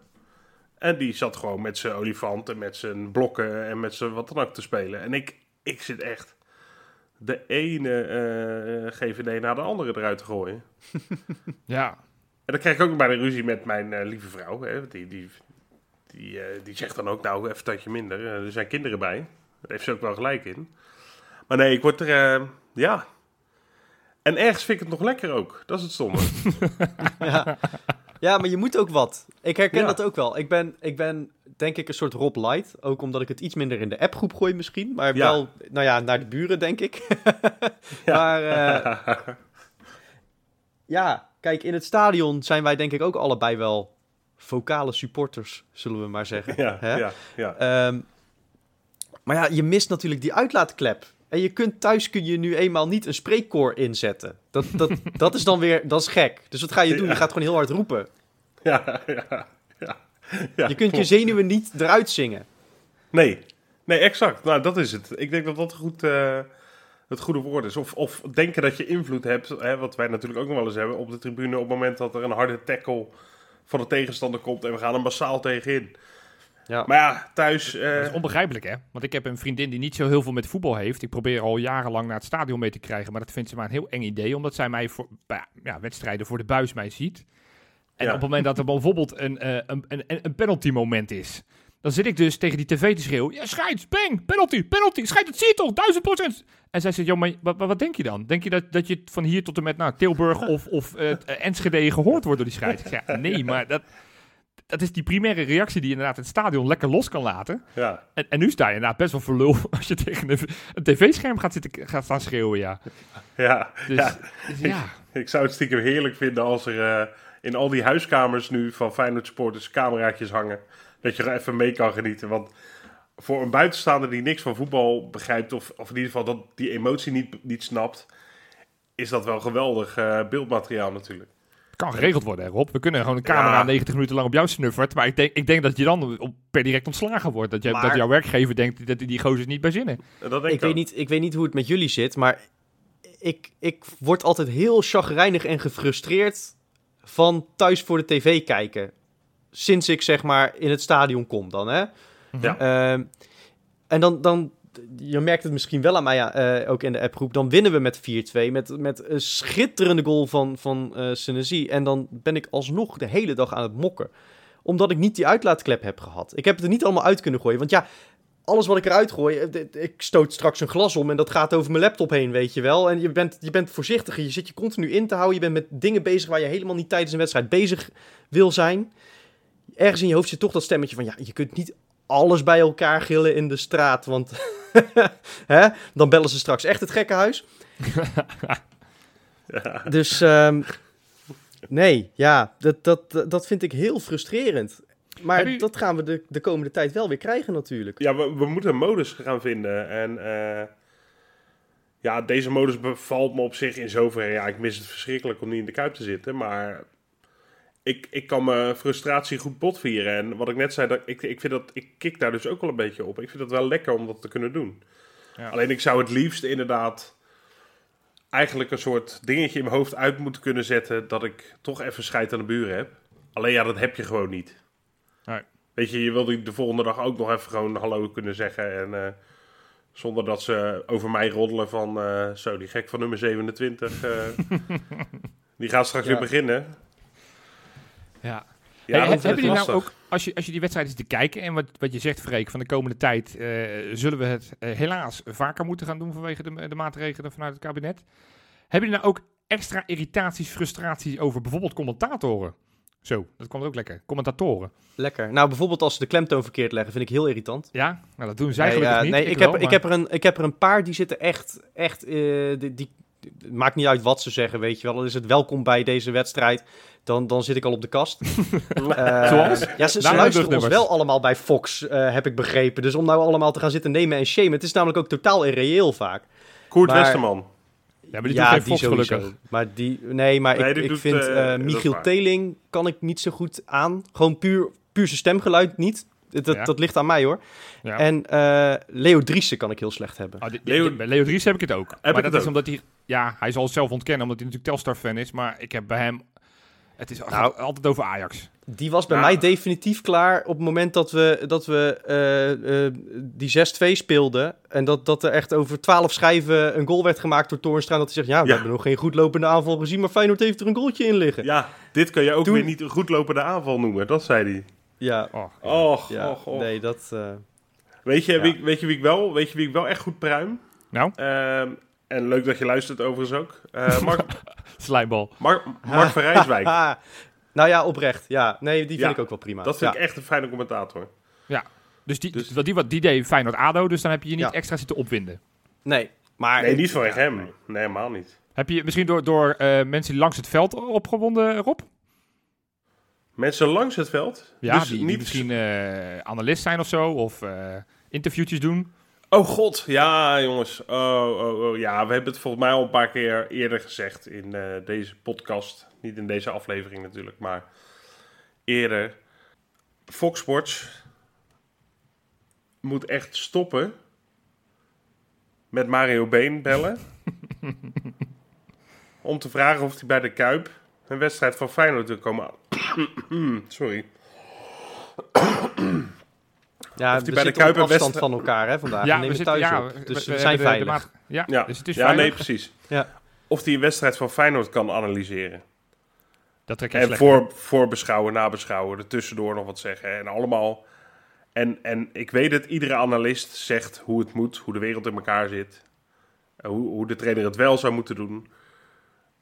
En die zat gewoon met zijn olifant en met zijn blokken en met zijn wat dan ook te spelen. En ik, ik zit echt de ene eh, GVD naar de andere eruit te gooien. *laughs* Ja. En dan krijg ik ook bij de ruzie met mijn eh, lieve vrouw. Hè, die, die, die, eh, die zegt dan ook, nou, even een tandje minder. Eh, er zijn kinderen bij. Daar heeft ze ook wel gelijk in. Maar nee, ik word er, eh, ja... En ergens vind ik het nog lekker ook. Dat is het stomme. *laughs* Ja. ja, maar je moet ook wat. Ik herken Ja. dat ook wel. Ik ben, ik ben denk ik een soort Rob Light. Ook omdat ik het iets minder in de appgroep gooi misschien. Maar Ja. wel, nou ja, naar de buren denk ik. *laughs* Ja. Maar eh, ja, kijk, in het stadion zijn wij denk ik ook allebei wel vocale supporters, zullen we maar zeggen. ja, Hè? ja, ja. Ehm, maar ja, je mist natuurlijk die uitlaatklep. En je kunt thuis kun je nu eenmaal niet een spreekkoor inzetten. Dat, dat, *laughs* dat is dan weer, dat is gek. Dus wat ga je doen? Je gaat gewoon heel hard roepen. ja, ja, ja. *laughs* Ja, Je kunt je zenuwen niet eruit zingen. Nee, nee, exact. Nou, dat is het. Ik denk dat dat goed, eh, het goede woord is. Of, of denken dat je invloed hebt, hè, wat wij natuurlijk ook nog wel eens hebben, op de tribune op het moment dat er een harde tackle van de tegenstander komt en we gaan er massaal tegenin. Ja. Maar ja, thuis... eh, Dat is onbegrijpelijk, hè? Want ik heb een vriendin die niet zo heel veel met voetbal heeft. Ik probeer al jarenlang naar het stadion mee te krijgen. Maar dat vindt ze maar een heel eng idee. Omdat zij mij voor bij, ja, wedstrijden voor de buis mij ziet. En op het moment dat er bijvoorbeeld een, eh, een, een, een penalty moment is. Dan zit ik dus tegen die tv te schreeuwen. Ja, scheids, bang, penalty, penalty, scheids, dat zie je toch, duizend procent. En zij zegt, joh, maar wat, wat denk je dan? Denk je dat, dat je van hier tot en met nou, Tilburg *laughs* of, of eh, Enschede gehoord wordt door die scheids? Ik zeg, ja, nee, maar dat, dat is die primaire reactie die inderdaad het stadion lekker los kan laten. ja, En, en nu sta je inderdaad best wel voor lul *laughs* als je tegen een, een tv-scherm gaat, zitten, gaat staan schreeuwen, ja. ja, Dus ja. dus ja, Ik zou het stiekem heerlijk vinden als er eh, in al die huiskamers nu van Feyenoord supporters cameraatjes hangen. Dat je er even mee kan genieten. Want voor een buitenstaander die niks van voetbal begrijpt, of, of in ieder geval dat die emotie niet, niet snapt, is dat wel geweldig eh, beeldmateriaal natuurlijk. het kan geregeld worden, hè, Rob. We kunnen gewoon een camera Ja. 90 minuten lang op jou snuffert. Maar ik denk, ik denk dat je dan op, per direct ontslagen wordt. Dat, je, Maar- dat jouw werkgever denkt dat die, die gozers niet bij zinnen. En dat denk Ik weet, niet, ik weet niet hoe het met jullie zit, maar ik, ik word altijd heel chagrijnig en gefrustreerd van thuis voor de tv kijken. Sinds ik zeg maar in het stadion kom dan, hè. Ja. Ehm, en dan, dan je merkt het misschien wel aan mij eh, ook in de appgroep, dan winnen we met 4-2 met, met een schitterende goal van, van Senesi. En dan ben ik alsnog de hele dag aan het mokken. Omdat ik niet die uitlaatklep heb gehad. Ik heb het er niet allemaal uit kunnen gooien. Want ja, alles wat ik eruit gooi, eh, ik stoot straks een glas om en dat gaat over mijn laptop heen, weet je wel. En je bent, je bent voorzichtiger, je zit je continu in te houden. Je bent met dingen bezig waar je helemaal niet tijdens een wedstrijd bezig wil zijn. Ergens in je hoofd zit toch dat stemmetje van, ja, je kunt niet alles bij elkaar gillen in de straat, want *laughs* hè, dan bellen ze straks echt het gekkenhuis. *laughs* Dus ehm, nee, ja, dat, dat, dat vind ik heel frustrerend. Maar dat gaan we de, de komende tijd wel weer krijgen natuurlijk. Ja, we, we moeten een modus gaan vinden. En eh, ja, deze modus bevalt me op zich in zoverre. Ja, ik mis het verschrikkelijk om niet in de kuip te zitten. Maar ik, ik kan mijn frustratie goed botvieren. En wat ik net zei, dat, ik, ik, vind dat, ik kik daar dus ook wel een beetje op. Ik vind het wel lekker om dat te kunnen doen. Ja. Alleen ik zou het liefst inderdaad eigenlijk een soort dingetje in mijn hoofd uit moeten kunnen zetten. Dat ik toch even scheid aan de buren heb. Alleen ja, dat heb je gewoon niet. Nee. Weet je, je wil die de volgende dag ook nog even gewoon hallo kunnen zeggen. En eh, zonder dat ze over mij roddelen van eh, zo, die gek van nummer 27. eh, *laughs* die gaat straks Ja. weer beginnen. Ja. Ja, Hey, hebben is jullie nou ook, als je, als je die wedstrijd zit te kijken en wat, wat je zegt, Freek, van de komende tijd eh, zullen we het helaas vaker moeten gaan doen vanwege de, de maatregelen vanuit het kabinet. Hebben jullie nou ook extra irritaties, frustraties over bijvoorbeeld commentatoren? Zo, dat komt ook lekker. Commentatoren. Lekker. Nou, bijvoorbeeld als ze de klemtoon verkeerd leggen, vind ik heel irritant. Ja, nou dat doen zij Nee, gelukkig niet. nee, ik, wel, heb, ik, heb er een, ik heb er een paar die zitten echt, echt, eh, die, die, het maakt niet uit wat ze zeggen, weet je wel. Dan is het welkom bij deze wedstrijd, dan, dan zit ik al op de kast. *laughs* Eh, Zoals? Ja, ze, ze luisteren ons rugnummers. wel allemaal bij Fox, eh, heb ik begrepen. Dus om nou allemaal te gaan zitten nemen en shamen, het is namelijk ook totaal irreëel vaak. Koert maar- Westerman. Ja, maar die doet geen Fox sowieso. gelukkig. Maar die, nee, maar Nee, ik, ik doet, vind is Michiel. Teling kan ik niet zo goed aan. Gewoon puur, puur zijn stemgeluid niet. Dat, Ja. dat ligt aan mij hoor. Ja. En eh, Leo Driessen kan ik heel slecht hebben. Ah, die- Leo- Leo Dries heb ik het ook. maar ik dat het is ook. omdat hij... Ja, hij zal het zelf ontkennen omdat hij natuurlijk Telstar-fan is. Maar ik heb bij hem... Het is Nou. altijd over Ajax. Die was bij Ja. mij definitief klaar op het moment dat we, dat we eh, eh, die 6-2 speelden. En dat, dat er echt over 12 schijven een goal werd gemaakt door Toornstra. En dat hij zegt, ja, we Ja. hebben nog geen goed lopende aanval gezien, maar Feyenoord heeft er een goaltje in liggen. Ja, dit kan je ook Toen- weer niet een goed lopende aanval noemen. Dat zei hij. Ja, Oh, Och, ja, och, och. nee, dat... eh, Weet, je, Ja. wie, weet, je wie ik wel, weet je wie ik wel echt goed pruim? Nou, Ehm, en leuk dat je luistert overigens ook. Eh, Mark, *laughs* slijmbal. Mark, Mark van Rijswijk. *laughs* Nou ja, oprecht. Ja, nee, die vind Ja, ik ook wel prima. Dat vind ja. ik echt een fijne commentator. Dus die, Dus- wat die, wat die deed Feyenoord-ADO, dus dan heb je je niet Ja. extra zitten opwinden. Nee, maar... Nee, niet vanwege Ja, hem. nee. Nee, helemaal niet. Heb je misschien door, door eh, mensen langs het veld opgewonden, Rob? Mensen langs het veld. Ja, dus die, die niet... misschien eh, analist zijn of zo, of eh interviewtjes doen. Oh god, ja jongens. Oh, oh, oh, ja, we hebben het volgens mij al een paar keer eerder gezegd in eh, deze podcast. Niet in deze aflevering natuurlijk, maar eerder. Fox Sports moet echt stoppen met Mario Been bellen. *laughs* om te vragen of hij bij de Kuip een wedstrijd van Feyenoord wil komen. *coughs* Sorry. Ja, Of die we bij de Kuip op afstand wedstrijd- van elkaar hè, vandaag. ja, we nemen thuis ja, op. we- Dus we, we zijn hebben de- de veilig. maat- ja, Ja, dus het is ja nee, precies. Ja. Of hij een wedstrijd van Feyenoord kan analyseren. Dat trek je En slecht. voor, voorbeschouwen, nabeschouwen, er tussendoor nog wat zeggen. En allemaal. En, en ik weet het, iedere analist zegt hoe het moet, hoe de wereld in elkaar zit. en Hoe, hoe de trainer het wel zou moeten doen.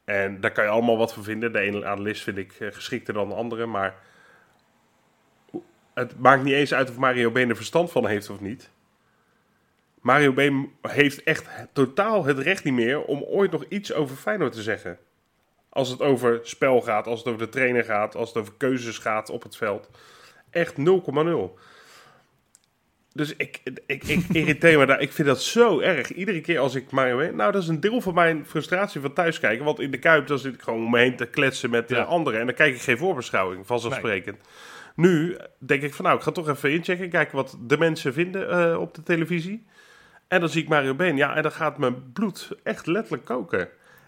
En daar kan je allemaal wat van vinden. De ene analist vind ik eh, geschikter dan de andere. Maar het maakt niet eens uit of Mario Been er verstand van heeft of niet. Mario Been heeft echt totaal het recht niet meer om ooit nog iets over Feyenoord te zeggen. Als het over spel gaat, als het over de trainer gaat, als het over keuzes gaat op het veld. Echt 0,0. Dus ik, ik, ik irriteer me daar. Ik vind dat zo erg. Iedere keer als ik Mario heen... Nou, dat is een deel van mijn frustratie van thuiskijken. Want in de Kuip, dan zit ik gewoon om me heen te kletsen met de Ja. anderen. En dan kijk ik geen voorbeschouwing, vanzelfsprekend. Nu denk ik van, nou, ik ga toch even inchecken. Kijken wat de mensen vinden eh, op de televisie. En dan zie ik Mario Been. Ja, en dan gaat mijn bloed echt letterlijk koken.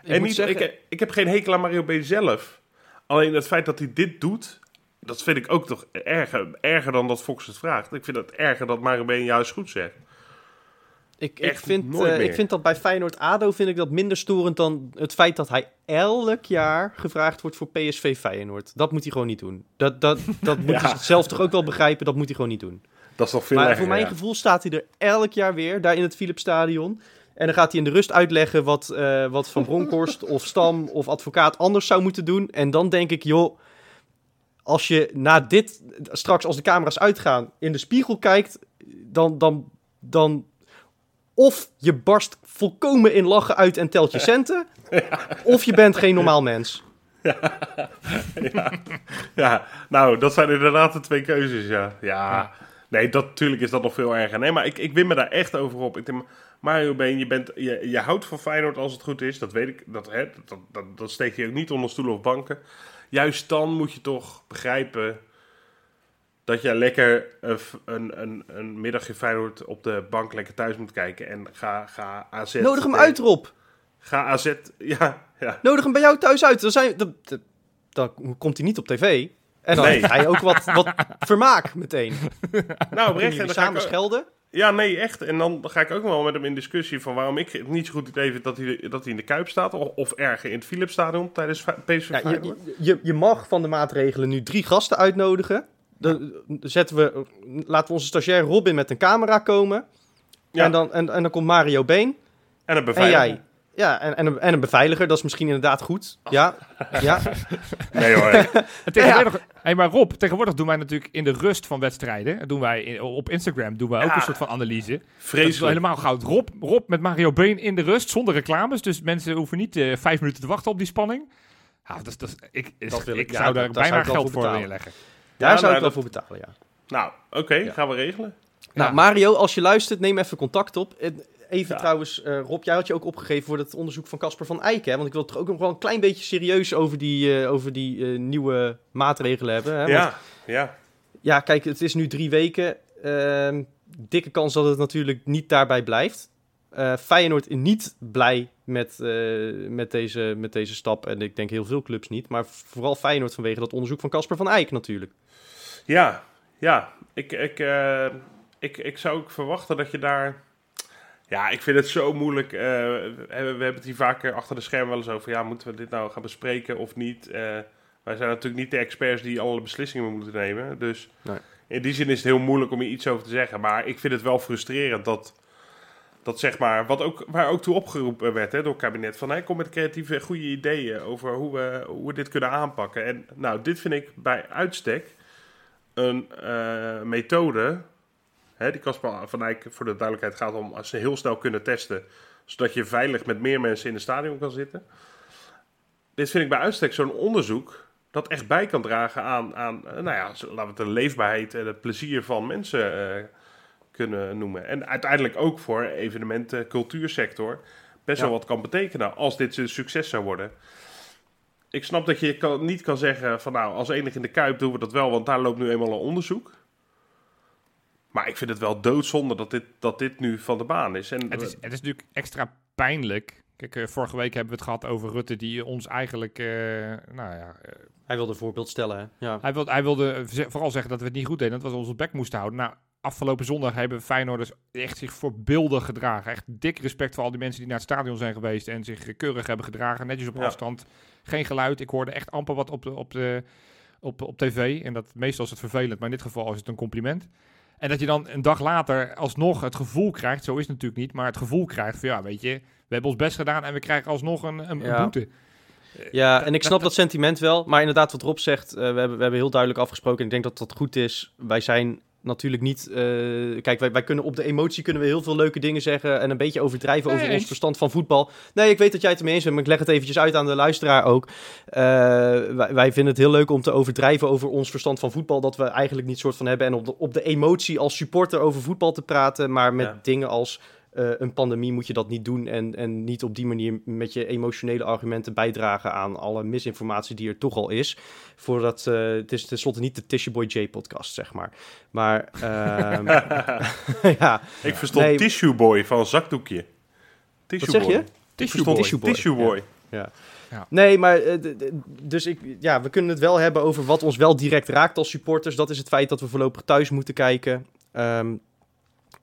en moet niet, zeggen- ik, ik heb geen hekel aan Mario B. zelf. Alleen het feit dat hij dit doet, dat vind ik ook toch erger, erger dan dat Fox het vraagt. Ik vind het erger dat Mario B. juist goed zegt. Ik, ik, vind, eh, ik vind dat bij Feyenoord-ADO vind ik dat minder storend dan het feit dat hij elk jaar gevraagd wordt voor PSV Feyenoord. Dat moet hij gewoon niet doen. Dat, dat, dat *laughs* moet Ja. hij zelf toch ook wel begrijpen, dat moet hij gewoon niet doen. Dat is nog veel maar erger, voor mijn ja. gevoel staat hij er elk jaar weer, daar in het Philipsstadion. En dan gaat hij in de rust uitleggen wat, eh, wat Van Bronckhorst *laughs* of Stam of advocaat anders zou moeten doen. En dan denk ik, joh, als je na dit, straks als de camera's uitgaan, in de spiegel kijkt, dan, dan, dan of je barst volkomen in lachen uit en telt je centen, of je bent geen normaal mens. Ja, nou, dat zijn inderdaad de twee keuzes, ja. Ja, nee, dat, natuurlijk is dat nog veel erger. Nee, maar ik, ik win me daar echt over op. Ik denk, Mario Been, je, bent, je, je houdt van Feyenoord als het goed is. Dat weet ik, dat, hè, dat, dat, dat steek je ook niet onder stoelen of banken. Juist dan moet je toch begrijpen dat je lekker een, een, een, middagje Feyenoord op de bank lekker thuis moet kijken. En ga, ga AZ... Nodig hem uit, Rob. Ga AZ... Ja, ja. Nodig hem bij jou thuis uit. Dan, zijn, dan, dan, dan komt hij niet op tv. En dan Nee. heeft hij ook wat, wat *laughs* vermaak meteen. Nou, oprecht. En dan ga samen ook- schelden? Ja, nee, echt. En dan ga ik ook wel met hem in discussie van waarom ik het niet zo goed idee vind dat hij, dat hij in de Kuip staat. Of, of erger in het Philipsstadion tijdens PSV Ja, je, je, je mag van de maatregelen nu drie gasten uitnodigen. Dan zetten we, laten we onze stagiair Robin met een camera komen. Ja. En, dan, en, en dan komt Mario Been. En een En beveiliger. jij. Ja, en, en, een, en een beveiliger. Dat is misschien inderdaad goed. Ja, ja. *laughs* Nee hoor. *laughs* En tegenwoordig, hey, maar Rob, tegenwoordig doen wij natuurlijk in de rust van wedstrijden, doen wij in- op Instagram doen wij ook een soort van analyse. Dat is wel Vreselijk. helemaal goud. Rob, Rob met Mario Been in de rust, zonder reclames. Dus mensen hoeven niet eh, vijf minuten te wachten op die spanning. Ja, dat, is- dat, ik, Dat ik ik- ja, zou dat- daar bijna geld voor betalen. Daar Ja, zou nou, ik wel voor betalen, ja. Nou, oké, gaan we regelen. Nou, Ja. Mario, als je luistert, neem even contact op. En Even Ja. trouwens, eh, Rob, jij had je ook opgegeven voor het onderzoek van Casper van Eyck, hè? Want ik wil het toch ook nog wel een klein beetje serieus over die, eh, over die eh, nieuwe maatregelen hebben. Hè? Want Ja, ja. Ja, kijk, het is nu drie weken. Ehm, dikke kans dat het natuurlijk niet daarbij blijft. Eh Feyenoord is niet blij met, eh, met, deze, met deze stap. En ik denk heel veel clubs niet. Maar vooral Feyenoord vanwege dat onderzoek van Casper van Eyck natuurlijk. Ja, ja. Ik, ik, eh, ik, ik zou ook verwachten dat je daar... Ja, ik vind het zo moeilijk. eh, we, hebben het hier vaker achter de schermen wel eens over. Ja, moeten we dit nou gaan bespreken of niet? Eh, wij zijn natuurlijk niet de experts die alle beslissingen moeten nemen. Dus Nee. in die zin is het heel moeilijk om hier iets over te zeggen. Maar ik vind het wel frustrerend dat... Dat zeg maar, wat ook, waar ook toe opgeroepen werd hè, door het kabinet. Van, hey, kom met creatieve, goede ideeën over hoe we, hoe we dit kunnen aanpakken. En nou, dit vind ik bij uitstek een eh, methode. Hè, die Casper van Eyck, voor de duidelijkheid, gaat om als ze heel snel kunnen testen. Zodat je veilig met meer mensen in het stadion kan zitten. Dit vind ik bij uitstek zo'n onderzoek dat echt bij kan dragen aan, aan eh, nou ja, laten we het de leefbaarheid en het plezier van mensen eh, kunnen noemen. En uiteindelijk ook voor evenementen, cultuursector best Ja. wel wat kan betekenen als dit een succes zou worden. Ik snap dat je kan, niet kan zeggen van nou, als enig in de Kuip doen we dat wel, want daar loopt nu eenmaal een onderzoek. Maar ik vind het wel doodzonde dat dit, dat dit nu van de baan is. En, Het is, het is natuurlijk extra pijnlijk. Kijk, eh, vorige week hebben we het gehad over Rutte, die ons eigenlijk, eh, nou ja, eh, Hij wilde een voorbeeld stellen, hè? Ja. Hij wilde, hij wilde vooral zeggen dat we het niet goed deden, dat we onze bek moesten houden. Nou, afgelopen zondag hebben Feyenoorders echt zich voorbeeldig gedragen. Echt dik respect voor al die mensen die naar het stadion zijn geweest en zich eh, keurig hebben gedragen. Netjes op Ja. afstand, geen geluid. Ik hoorde echt amper wat op, de, op, de, op, op tv. En dat meestal is het vervelend, maar in dit geval is het een compliment. En dat je dan een dag later alsnog het gevoel krijgt, zo is het natuurlijk niet, maar het gevoel krijgt van ja, weet je, we hebben ons best gedaan en we krijgen alsnog een, een, boete. Ja, en ik snap dat sentiment wel. Maar inderdaad, wat Rob zegt, eh, we, hebben, we hebben heel duidelijk afgesproken. En ik denk dat dat goed is. Wij zijn natuurlijk niet... eh, kijk, wij, wij kunnen op de emotie kunnen we heel veel leuke dingen zeggen... en een beetje overdrijven Nee, over ons verstand van voetbal. Nee, ik weet dat jij het ermee eens bent, maar ik leg het eventjes uit aan de luisteraar ook. Eh, wij, wij vinden het heel leuk om te overdrijven over ons verstand van voetbal... dat we eigenlijk niet soort van hebben... en op de, op de emotie als supporter over voetbal te praten... maar met Ja. dingen als... eh, een pandemie moet je dat niet doen en, en niet op die manier met je emotionele argumenten bijdragen aan alle misinformatie die er toch al is. Voordat, eh, het is tenslotte niet de Tissue Boy J podcast, zeg maar. Maar, ehm, *laughs* *laughs* ja, ik verstond Nee. Tissue Boy van zakdoekje. Tissue wat zeg je? Boy. Ik Tissue boy. Tissue Boy. Tissue Boy. Nee, maar eh, dus ik, ja, we kunnen het wel hebben over wat ons wel direct raakt als supporters. Dat is het feit dat we voorlopig thuis moeten kijken. Ehm,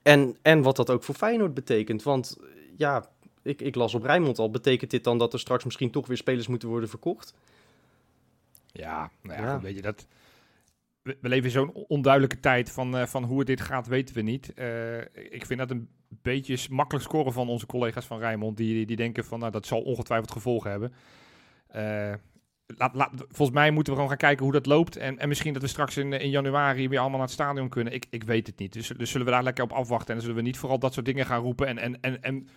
En, en wat dat ook voor Feyenoord betekent. Want eh, ja, ik, ik las op Rijnmond al. Betekent dit dan dat er straks misschien toch weer spelers moeten worden verkocht? Ja, nou ja, Ja. goed, weet je, dat... We, leven in zo'n onduidelijke tijd van, eh, van hoe het dit gaat, weten we niet. Eh, ik vind dat een beetje makkelijk scoren van onze collega's van Rijnmond. Die, die, denken van, nou, dat zal ongetwijfeld gevolgen hebben. Eh, laat, laat, volgens mij moeten we gewoon gaan kijken hoe dat loopt. En, en misschien dat we straks in, in januari weer allemaal naar het stadion kunnen. Ik, ik weet het niet. Dus, dus zullen we daar lekker op afwachten. En dan zullen we niet vooral dat soort dingen gaan roepen. En, en, en, en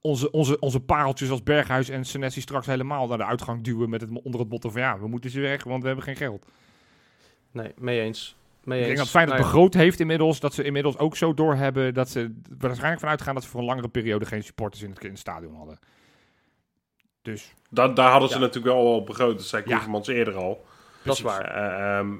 onze, onze, onze pareltjes als Berghuis en Senesi straks helemaal naar de uitgang duwen. Met het, onder het motto van ja, we moeten ze weg, want we hebben geen geld. Nee, mee eens. Mee Ik eens. denk dat Feyenoord Nou ja, begroot heeft inmiddels. Dat ze inmiddels ook zo doorhebben dat ze waarschijnlijk vanuit gaan dat ze voor een langere periode geen supporters in het, in het stadion hadden. Dus Da daar hadden ze Ja. natuurlijk wel al begroot. Dat zei Ja. Koevermans eerder al. dat is waar. Eh, ehm,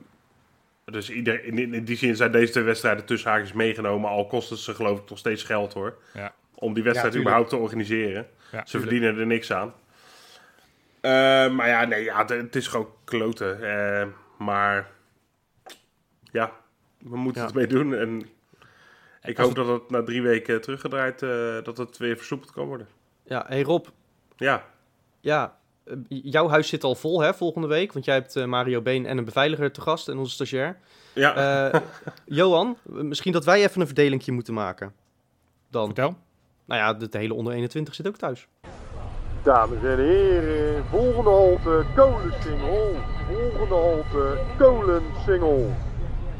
dus ieder, in, in die zin zijn deze twee wedstrijden tussen haakjes meegenomen. Al kost het ze geloof ik nog steeds geld hoor. Ja. Om die wedstrijd Ja, überhaupt te organiseren. ja, Ze verdienen er niks aan. Eh, maar ja, nee, ja, het, is gewoon kloten. Eh, maar ja, we moeten Ja. het mee doen. En ik hoop dat het na drie weken teruggedraaid, eh, dat het weer versoepeld kan worden. Ja, hey Rob. Ja, Ja, eh, jouw huis zit al vol hè, volgende week. Want jij hebt eh, Mario Been en een beveiliger te gast en onze stagiair. ja. Eh, Johan, misschien dat wij even een verdelingje moeten maken. Dan. Vertel. Nou ja, de, de hele onder 21 zit ook thuis. Dames en heren, volgende halte Kolensingel. Volgende halte Kolensingel.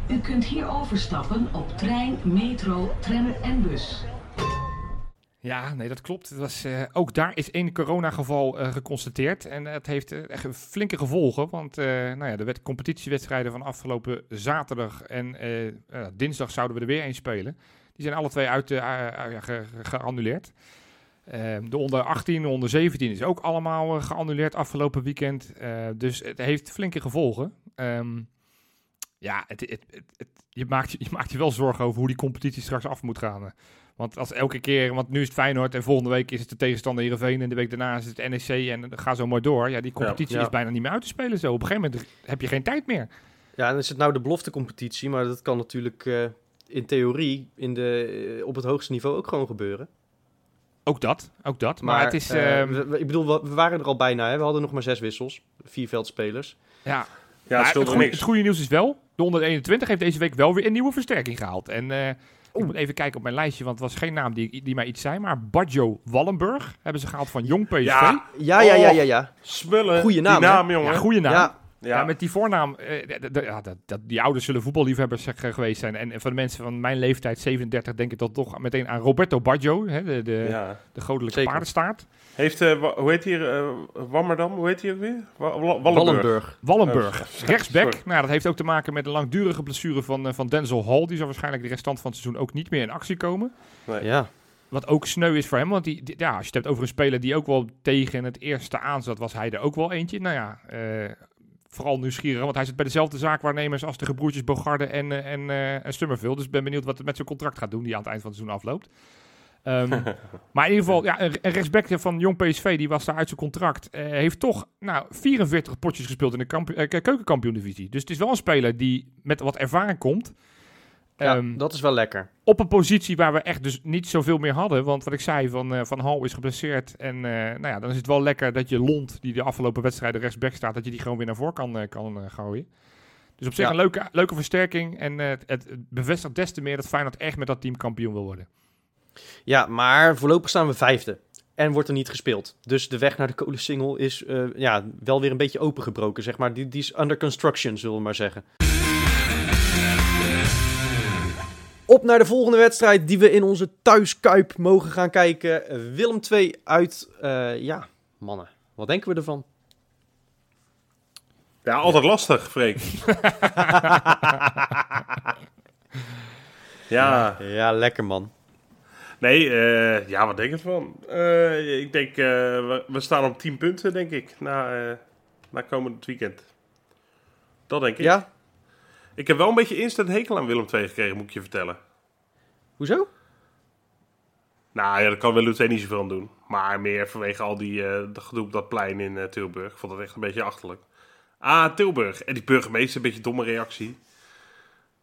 U kunt hier overstappen op trein, metro, tram en bus. Ja, nee, dat klopt. Was, eh, ook daar is één coronageval eh geconstateerd. En het heeft eh, echt flinke gevolgen. Want eh, nou ja, de competitiewedstrijden van afgelopen zaterdag en eh, eh, dinsdag zouden we er weer één spelen. Die zijn alle twee uit, eh, eh, geannuleerd. Eh, de onder 18, de onder 17 is ook allemaal eh, geannuleerd afgelopen weekend. Eh, dus het heeft flinke gevolgen. Ehm, ja, het, het, het, je, maakt, je maakt je wel zorgen over hoe die competitie straks af moet gaan. Want als elke keer, want nu is het Feyenoord en volgende week is het de tegenstander Heerenveen en de week daarna is het NEC en dan ga zo maar door. Ja, die competitie Ja. is bijna niet meer uit te spelen zo. Op een gegeven moment heb je geen tijd meer. Ja, dan is het nou de beloftecompetitie, maar dat kan natuurlijk eh, in theorie in de, eh, op het hoogste niveau ook gewoon gebeuren. Ook dat, ook dat. Maar, het is, eh, ehm, we- we- ik bedoel, we, we waren er al bijna, hè? we hadden nog maar zes wissels, vier veldspelers. ja. ja, het goede, niks. het goede nieuws is wel, de onder 21 heeft deze week wel weer een nieuwe versterking gehaald. En eh, ik moet even kijken op mijn lijstje, want het was geen naam die, die mij iets zei. Maar Badjo Wallenburg hebben ze gehaald van Jong PSV. Ja, Ja, ja, ja, ja, ja. smullen. Goeie naam, naam, jongen. Ja, goede naam. Ja, Ja, met die voornaam, eh, ja, dat, dat, die ouders zullen voetballiefhebbers zeg, eh, geweest zijn. En, en van de mensen van mijn leeftijd, 37, denk ik dan toch meteen aan Roberto Baggio, hè, de, de, Ja. de goddelijke Zeker. paardenstaart. Heeft, eh, wa- hoe heet hier, eh Wammerdam, hoe heet hij ook weer? Wa- Wa- Wallenburg. Wallenburg. Wallenburg, Oh, rechtsback. Nou, dat heeft ook te maken met een langdurige blessure van, van Denzel Hall. Die zal waarschijnlijk de restant van het seizoen ook niet meer in actie komen. Ja. Wat ook sneu is voor hem, want die, die- ja, als je het hebt over een speler die ook wel tegen het eerste aanzat, was hij er ook wel eentje. Nou ja, eh, vooral nieuwsgierig, want hij zit bij dezelfde zaakwaarnemers als de gebroertjes Bogarde en, eh, en, en Stummerville. Dus ik ben benieuwd wat het met zijn contract gaat doen, die aan het eind van het seizoen afloopt. Ehm, *laughs* maar in ieder geval, ja, een, rechtsback van Jong PSV, die was daar uit zijn contract, eh, heeft toch nou, 44 potjes gespeeld in de kamp- eh, keukenkampioen-divisie. Dus het is wel een speler die met wat ervaring komt. Ja, Ehm, dat is wel lekker. op een positie waar we echt dus niet zoveel meer hadden. Want wat ik zei, Van, eh, van Hal is geblesseerd. En eh, nou ja, dan is het wel lekker dat je Lond, die de afgelopen wedstrijden rechtsback staat, dat je die gewoon weer naar voren kan, eh, kan gooien. Dus op zich Ja. een leuke, leuke versterking. En het, het bevestigt des te meer dat Feyenoord echt met dat team kampioen wil worden. Ja, maar voorlopig staan we vijfde. En wordt er niet gespeeld. Dus de weg naar de kolensingel is ja, wel weer een beetje opengebroken, zeg maar. Die, die is under construction, zullen we maar zeggen. Op naar de volgende wedstrijd die we in onze thuiskuip mogen gaan kijken. Willem 2 uit, eh, ja, mannen. Wat denken we ervan? Ja, altijd lastig, Freek. *laughs* ja, Ja, lekker man. nee, eh, ja, wat denk ik ervan? Eh, ik denk, we, we staan op 10 punten, denk ik, na, na komend weekend. Dat denk ik. Ja? Ik heb wel een beetje instant hekel aan Willem II gekregen, moet ik je vertellen. Hoezo? Nou ja, daar kan Willem II niet zoveel aan doen. Maar meer vanwege al die eh de gedoe op dat plein in eh, Tilburg. Ik vond dat echt een beetje achterlijk. Ah, Tilburg. En die burgemeester, een beetje domme reactie.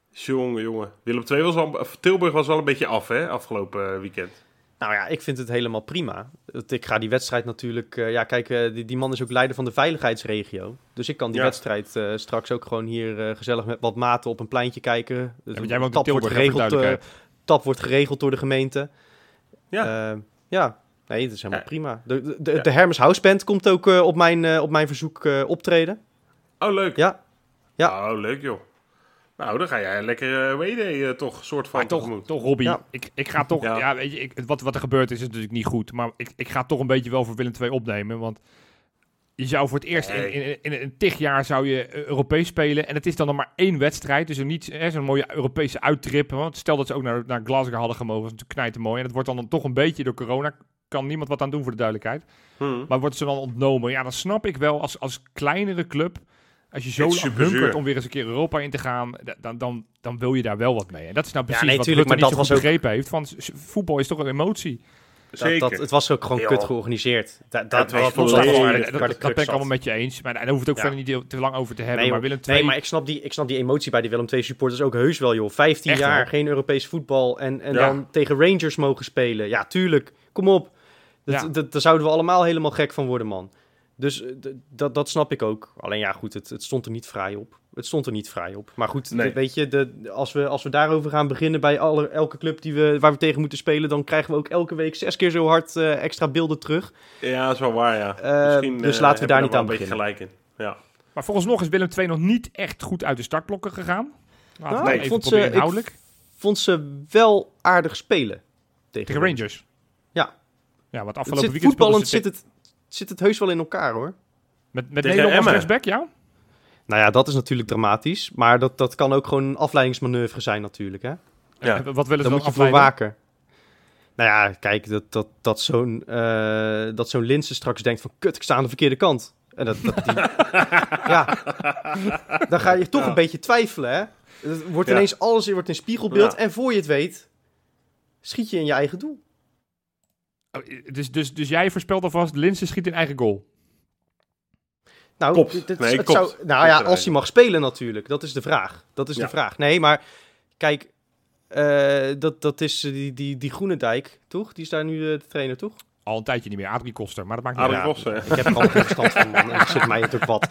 Jongen, jongen. Willem II was of Tilburg was wel een beetje af, hè, afgelopen eh, weekend. Nou ja, ik vind het helemaal prima. Dat- Ik ga die wedstrijd natuurlijk... eh, ja, kijk, eh, die, die man is ook leider van de veiligheidsregio. Dus ik kan die Ja. wedstrijd eh, straks ook gewoon hier gezellig met wat maten op een pleintje kijken. Dus Ja, jij woont tap wordt Tilburg, voor geregeld, tap wordt geregeld door de gemeente. Ja. Ja, nee, dat is helemaal Ja. prima. De, de, de, Hermes House Band komt ook op, mijn, op mijn verzoek optreden. Oh, leuk. Ja. Ja. Oh, leuk, joh. Nou, dan ga jij lekker uh, Wayday toch soort van Maar toch, tegemoet. toch Robbie, Ja. ik, ik ga toch... Ja. Ja. weet je, ik, wat, wat er gebeurt is natuurlijk niet goed. Maar ik, ik ga toch een beetje wel voor Willem II opnemen. Want je zou voor het eerst in, in, in, een tig jaar zou je eh, Europees spelen. En het is dan nog maar één wedstrijd. Dus er niet hè, zo'n mooie Europese uittrip. Want stel dat ze ook naar, naar Glasgow hadden gemogen. Dat is natuurlijk knijten mooi. En het wordt dan toch een beetje door corona. Kan niemand wat aan doen voor de duidelijkheid. Hm. Maar wordt ze dan ontnomen? Ja, dan snap ik wel als, als kleinere club. Als je zo hunkert om weer eens een keer Europa in te gaan, da- dan, dan, dan wil je daar wel wat mee. En dat is nou Ja, precies nee, wat tuurlijk, Rutte maar niet dat zo goed was ook- begrepen heeft. Van, voetbal is toch een emotie. Zeker. Dat, dat, het was ook gewoon Ja. kut georganiseerd. Dat, was dat- volledig- dat- dat, waar waar de- dat, dat ben ik allemaal met je eens. Maar daar hoeft het ook Ja. verder niet te lang over te hebben. Nee, maar. Willem II... nee, maar ik snap, die, ik snap die emotie bij die Willem II supporters ook heus wel, joh. 15 Echt jaar, geen Europees voetbal en, en Ja. dan tegen Rangers mogen spelen. Ja, tuurlijk. Kom op. Dat, Ja. dat, daar zouden we allemaal helemaal gek van worden, man. Dus eh, dat, dat snap ik ook. Alleen ja, goed, het, het stond er niet vrij op. Het stond er niet vrij op. Maar goed, Nee. de- weet je, de, als, we, als we daarover gaan beginnen bij alle, elke club die we, waar we tegen moeten spelen, dan krijgen we ook elke week zes keer zo hard eh, extra beelden terug. Ja, dat is wel waar, ja. Eh, Misschien, dus laten we daar niet aan een beetje beginnen. gelijk in. Ja. Maar volgens is Willem II nog niet echt goed uit de startblokken gegaan. Laten Nou, we ik even vond ze- proberen ik- inhoudelijk. Vond ze wel aardig spelen tegen, Tegen Rangers. Ja. Ja, wat Het afgelopen zit, weekend speelden voetballend zit het, zit het heus wel in elkaar, hoor. met, met Nederland als rechtsback, ja? Nou ja, dat is natuurlijk dramatisch. Maar dat, dat kan ook gewoon een afleidingsmanoeuvre zijn natuurlijk, hè? Ja. Wat willen ze dan moet je voor afleiden? waken. Nou ja, kijk, dat, dat, dat zo'n eh dat zo'n Linse straks denkt van... Kut, ik sta aan de verkeerde kant. En dat, dat die, *laughs* ja, dan ga je toch Ja. een beetje twijfelen, hè? Het wordt Ja. ineens alles wordt in spiegelbeeld. Ja. En voor je het weet, schiet je in je eigen doel. Oh, Dus, dus, dus jij voorspelt alvast, Linse schiet in eigen goal. Nou, Klopt. dit- dit- Nee, het klopt. Zou, nou Klopt ja, als hij mag spelen natuurlijk. Dat is de vraag. Dat is Ja. de vraag. Nee, maar kijk, eh, dat, dat is eh, die, die, die Groene Dijk, toch? Die is daar nu eh, de trainer, toch? Al een tijdje niet meer. Adrie Koster, maar dat maakt niet Adrie uit. Koster. Ik heb er al geen verstand van, man. En zit mij het ook wat.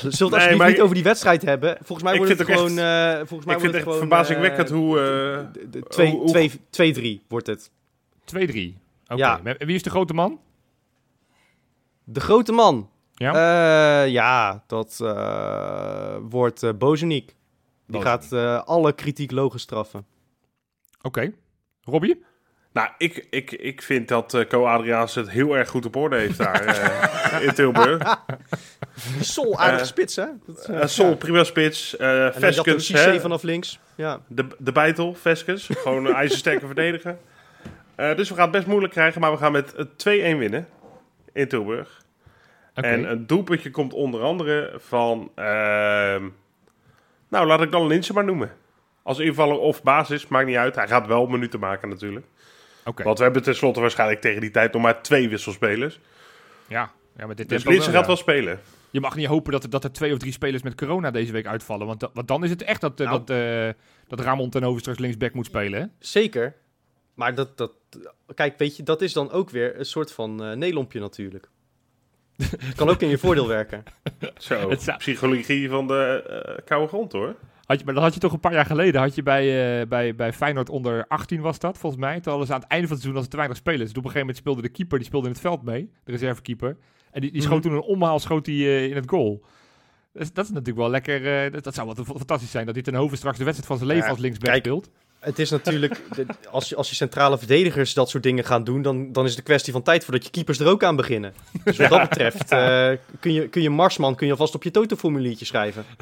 Zult Nee, alsjeblieft maar niet ik- over die wedstrijd hebben. Volgens mij wordt het het gewoon... echt- eh, volgens mij Ik vind het wordt echt gewoon, verbazingwekkend hoe... de- eh, de- twee- hoe- twee- 2-3 wordt het. 2-3. Oké. Ja. Wie is de grote man? De grote man. Ja? Eh, ja, dat eh, wordt eh Bozeniek. Die gaat eh, alle kritiek logisch straffen. Oké. Robbie? Nou, ik, ik, ik vind dat eh Co Adriaans het heel erg goed op orde heeft daar eh, in Tilburg. *laughs* Sol, aardige Eh, spits, hè? Dat, Sol, prima spits. eh En dan had ook Veskens, vanaf links. Ja. de, de bijtel, Veskens. Gewoon een ijzersterke verdediger. Eh, dus we gaan het best moeilijk krijgen, maar we gaan met eh, 2-1 winnen in Tilburg. En een doelpuntje komt onder andere van... ehm, nou, laat ik dan Linse maar noemen. Als invaller of basis, maakt niet uit. Hij gaat wel minuten maken natuurlijk. Oké. Want we hebben tenslotte waarschijnlijk tegen die tijd nog maar twee wisselspelers. Ja. ja, met dit Dus tempo Linse wel, gaat ja. wel spelen. Je mag niet hopen dat er, dat er twee of drie spelers met corona deze week uitvallen. Want, want dan is het echt dat, eh, Nou. dat, eh, dat Ramon ten Hoven straks linksback moet spelen. Hè? Zeker. Maar dat, dat, kijk, weet je, dat is dan ook weer een soort van eh neelompje natuurlijk. Het *laughs* kan ook in je voordeel werken. *laughs* Zo, Het zou- psychologie van de eh, koude grond hoor. Had je, maar dat had je toch een paar jaar geleden. Had je bij, eh, bij, bij Feyenoord onder 18 was dat, volgens mij. Toen hadden ze aan het einde van het seizoen als te weinig spelers. Dus op een gegeven moment speelde de keeper, die speelde in het veld mee. De reservekeeper. En die, die schoot Mhm. toen een omhaal schoot die, eh, in het goal. Dus dat is natuurlijk wel lekker. eh, dat, dat zou wel fantastisch zijn dat dit ten Hoven straks de wedstrijd van zijn leven Ja, als linksback speelt. Het is natuurlijk, *laughs* als je, als je centrale verdedigers dat soort dingen gaan doen, dan, dan is het een kwestie van tijd voordat je keepers er ook aan beginnen. Dus wat dat betreft eh, kun, je, kun je Marsman kun je alvast op je totoformuliertje schrijven. *laughs*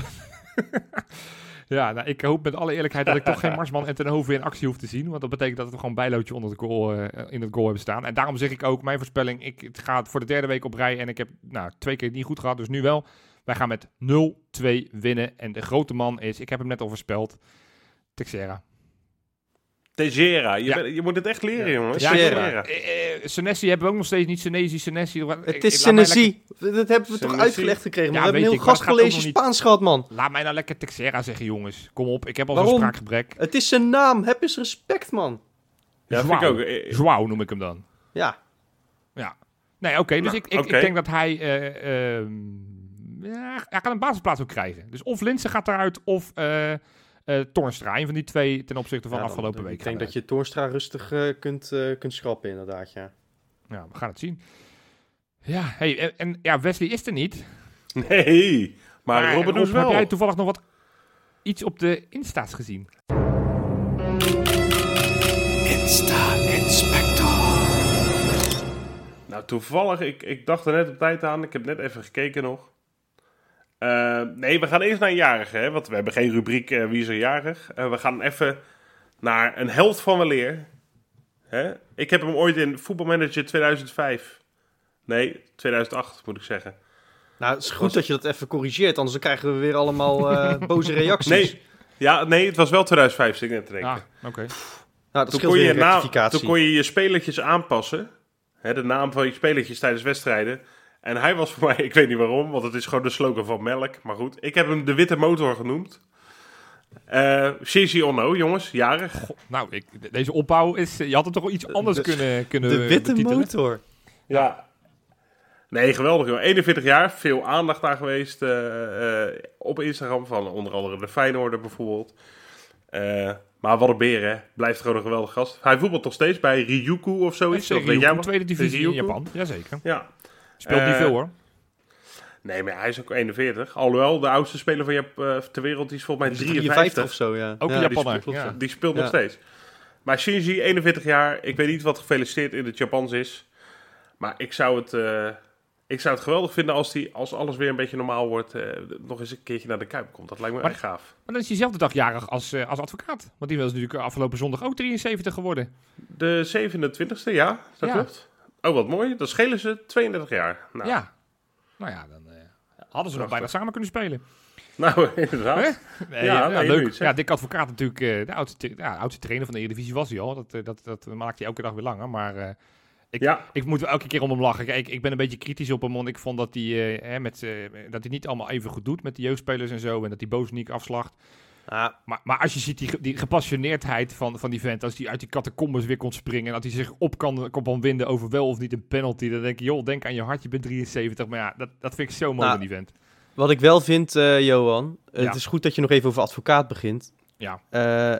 Ja, nou, ik hoop met alle eerlijkheid dat ik toch geen Marsman en ten Hoven in actie hoef te zien. Want dat betekent dat we gewoon bijlootje onder de goal, eh, in het goal hebben staan. En daarom zeg ik ook, mijn voorspelling, ik, het gaat voor de derde week op rij. En ik heb nou, twee keer niet goed gehad, dus nu wel. Wij gaan met 0-2 winnen. En de grote man is, ik heb hem net al voorspeld, Texera. Teixeira. Je, Ja. je moet het echt leren, jongens. Ja, Teixeira. Eh, eh, Senesi hebben we ook nog steeds niet. Senesi, Senesi. Het is Senesi. Dat hebben we toch uitgelegd gekregen. Ja, we hebben weet een heel ik, gastcollege niet- Spaans gehad, man. Laat mij nou lekker Texera zeggen, jongens. Kom op, ik heb al zo'n Waarom? spraakgebrek. Het is zijn naam. Heb eens respect, man. Ja, vind ik ook. Eh, Joao noem ik hem dan. Ja. Ja. Nee, oké. dus Nou, ik, ik, ik denk dat hij... eh, ehm, ja, hij gaat een basisplaats ook krijgen. Dus of Linse gaat eruit, of eh eh Toornstra. Een van die twee ten opzichte van Ja, dan- afgelopen dan- week. Ik denk dat je Toornstra rustig eh, kunt, eh, kunt schrappen, inderdaad, ja. Ja, we gaan het zien. Ja, hey, en, en ja, Wesley is er niet. Nee, maar Robin Rob, doet heb wel. jij toevallig nog wat iets op de Insta's gezien? Nou, toevallig, ik, ik dacht er net op tijd aan. Ik heb net even gekeken nog. Eh, nee, we gaan eerst naar een jarige, hè, want we hebben geen rubriek eh, wie is er jarig. Eh, we gaan even naar een held van weleer. Hè? Ik heb hem ooit in Voetbalmanager 2005. Nee, 2008 moet ik zeggen. Nou, het is goed dat je dat even corrigeert, anders dan krijgen we weer allemaal eh, *laughs* boze reacties. Nee, ja, nee, het was wel 2005, zit ik net te denken. Ah, oké. nou, dat toen, kon je toen kon je je spelertjes aanpassen. Hè, de naam van je spelertjes tijdens wedstrijden. En hij was voor mij, *laughs* ik weet niet waarom, want het is gewoon de slogan van Melk. Maar goed, ik heb hem de witte motor genoemd. Eh Shinji Ono, jongens, jarig. Goh, nou, ik, de- deze opbouw is... Je had het toch wel iets anders de- kunnen, kunnen De witte betitelen? motor. Ja. Nee, geweldig joh. 41 jaar, veel aandacht daar geweest eh, eh, op Instagram van onder andere de Feyenoorder bijvoorbeeld. Eh, maar wat een beer hè, blijft gewoon een geweldige gast. Hij voetbalt nog steeds bij Ryuku of zoiets. FC weet jij wel? tweede divisie in? Japan. Jazeker. Ja. Speelt niet Eh, veel hoor. Nee, maar hij is ook 41. Alhoewel, de oudste speler van Jap eh, ter wereld die is volgens mij 53 53. of zo, ja. Ook ja, een die Japaner. klopt, ja. ja. Die speelt nog steeds. Maar Shinji, 41 jaar. Ik weet niet wat gefeliciteerd in het Japans is. Maar ik zou het, eh, ik zou het geweldig vinden als, die, als alles weer een beetje normaal wordt. eh, nog eens een keertje naar de Kuip komt. Dat lijkt me Maar- echt gaaf. Maar dan is hij zelfde dag jarig als, eh, als advocaat. Want die was natuurlijk afgelopen zondag ook 73 geworden. De 27e, ja, dat Ja. klopt. Oh, wat mooi. Dan schelen ze 32 jaar. Nou, Ja. Nou ja, dan eh, hadden ze nog bijna samen kunnen spelen. nou *laughs* inderdaad. Nee, Ja, leuk. ja, Dick Advocaat natuurlijk eh, de oudste, ja, oudste trainer van de Eredivisie was hij al. Dat, eh, dat, dat maakt hij elke dag weer langer. Maar ik, Ja, ik moet wel elke keer om hem lachen. Kijk, ik ben een beetje kritisch op hem, want ik vond dat hij, hè, met, dat hij niet allemaal even goed doet met de jeugdspelers en zo. En dat hij Bozeniek afslacht. Ah, Maar, maar als je ziet die, die gepassioneerdheid van, van die vent, als hij uit die catacombes weer kon springen en dat hij zich op kan, kan winden over wel of niet een penalty, dan denk je, joh, denk aan je hart, je bent 73. Maar ja, dat, dat vind ik zo mooi Nou, van die vent. wat ik wel vind, eh, Johan, Ja. het is goed dat je nog even over advocaat begint. Ja. Eh,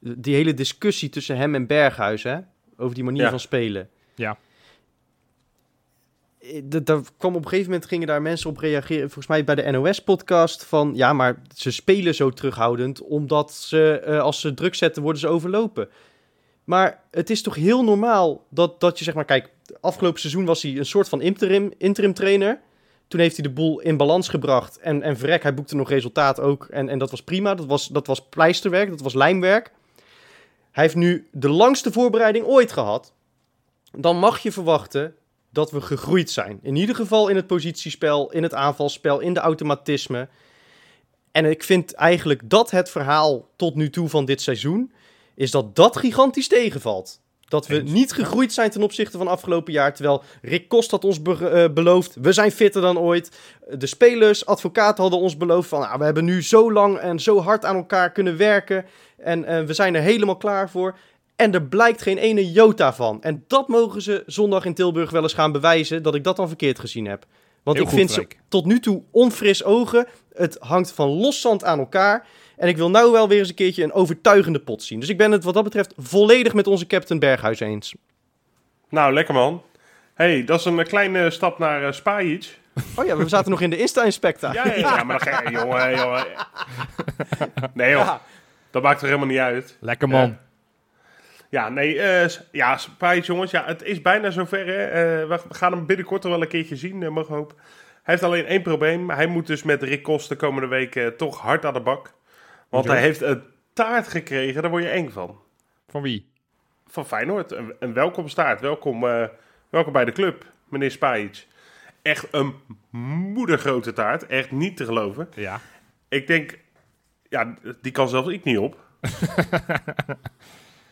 die hele discussie tussen hem en Berghuis, hè, over die manier Ja. van spelen. Ja. Eh, Daar kwam op een gegeven moment gingen daar mensen op reageren, volgens mij bij de NOS-podcast, van ja, maar ze spelen zo terughoudend, omdat ze, eh, als ze druk zetten, worden ze overlopen. Maar het is toch heel normaal dat, dat je zeg maar, kijk, afgelopen seizoen was hij een soort van interim, interim trainer. Toen heeft hij de boel in balans gebracht. En, en verrek, hij boekte nog resultaat ook. En, en dat was prima. Dat was, dat was pleisterwerk, dat was lijmwerk. Hij heeft nu de langste voorbereiding ooit gehad. Dan mag je verwachten dat we gegroeid zijn. In ieder geval in het positiespel, in het aanvalspel, in de automatisme. En ik vind eigenlijk dat het verhaal tot nu toe van dit seizoen... is dat dat gigantisch tegenvalt. Dat we niet gegroeid zijn ten opzichte van afgelopen jaar. Terwijl Rick Kost had ons be- eh, beloofd, we zijn fitter dan ooit. De spelers, advocaten hadden ons beloofd van... Nou, we hebben nu zo lang en zo hard aan elkaar kunnen werken. En eh, we zijn er helemaal klaar voor. En er blijkt geen ene jota van. En dat mogen ze zondag in Tilburg wel eens gaan bewijzen... dat ik dat dan verkeerd gezien heb. Want Heel ik goed, vind ze tot nu toe onfris ogen. Het hangt van loszand aan elkaar. En ik wil nou wel weer eens een keertje een overtuigende pot zien. Dus ik ben het wat dat betreft volledig met onze captain Berghuis eens. nou lekker man. hey, dat is een eh, kleine stap naar uh, Spajic. Oh ja, we zaten nog in de Insta-inspecta. Ja, ja, ja, maar dan ga je, jongen, jongen. *laughs* Nee joh, Ja. dat maakt er helemaal niet uit. Lekker man. Ja, nee, eh, s- ja, Spajic jongens, ja, het is bijna zover. Hè. Eh, we gaan hem binnenkort er wel een keertje zien, uh, mogen we hopen. Hij heeft alleen één probleem. Hij moet dus met Rick Kost de komende week eh, toch hard aan de bak. Want hij heeft een taart gekregen, daar word je eng van. Van wie? Van Feyenoord, een. Welkom, eh, welkom bij de club, meneer Spajic. Echt een moedergrote taart, echt niet te geloven. Ja. Ik denk, ja, die kan zelfs ik niet op. *laughs*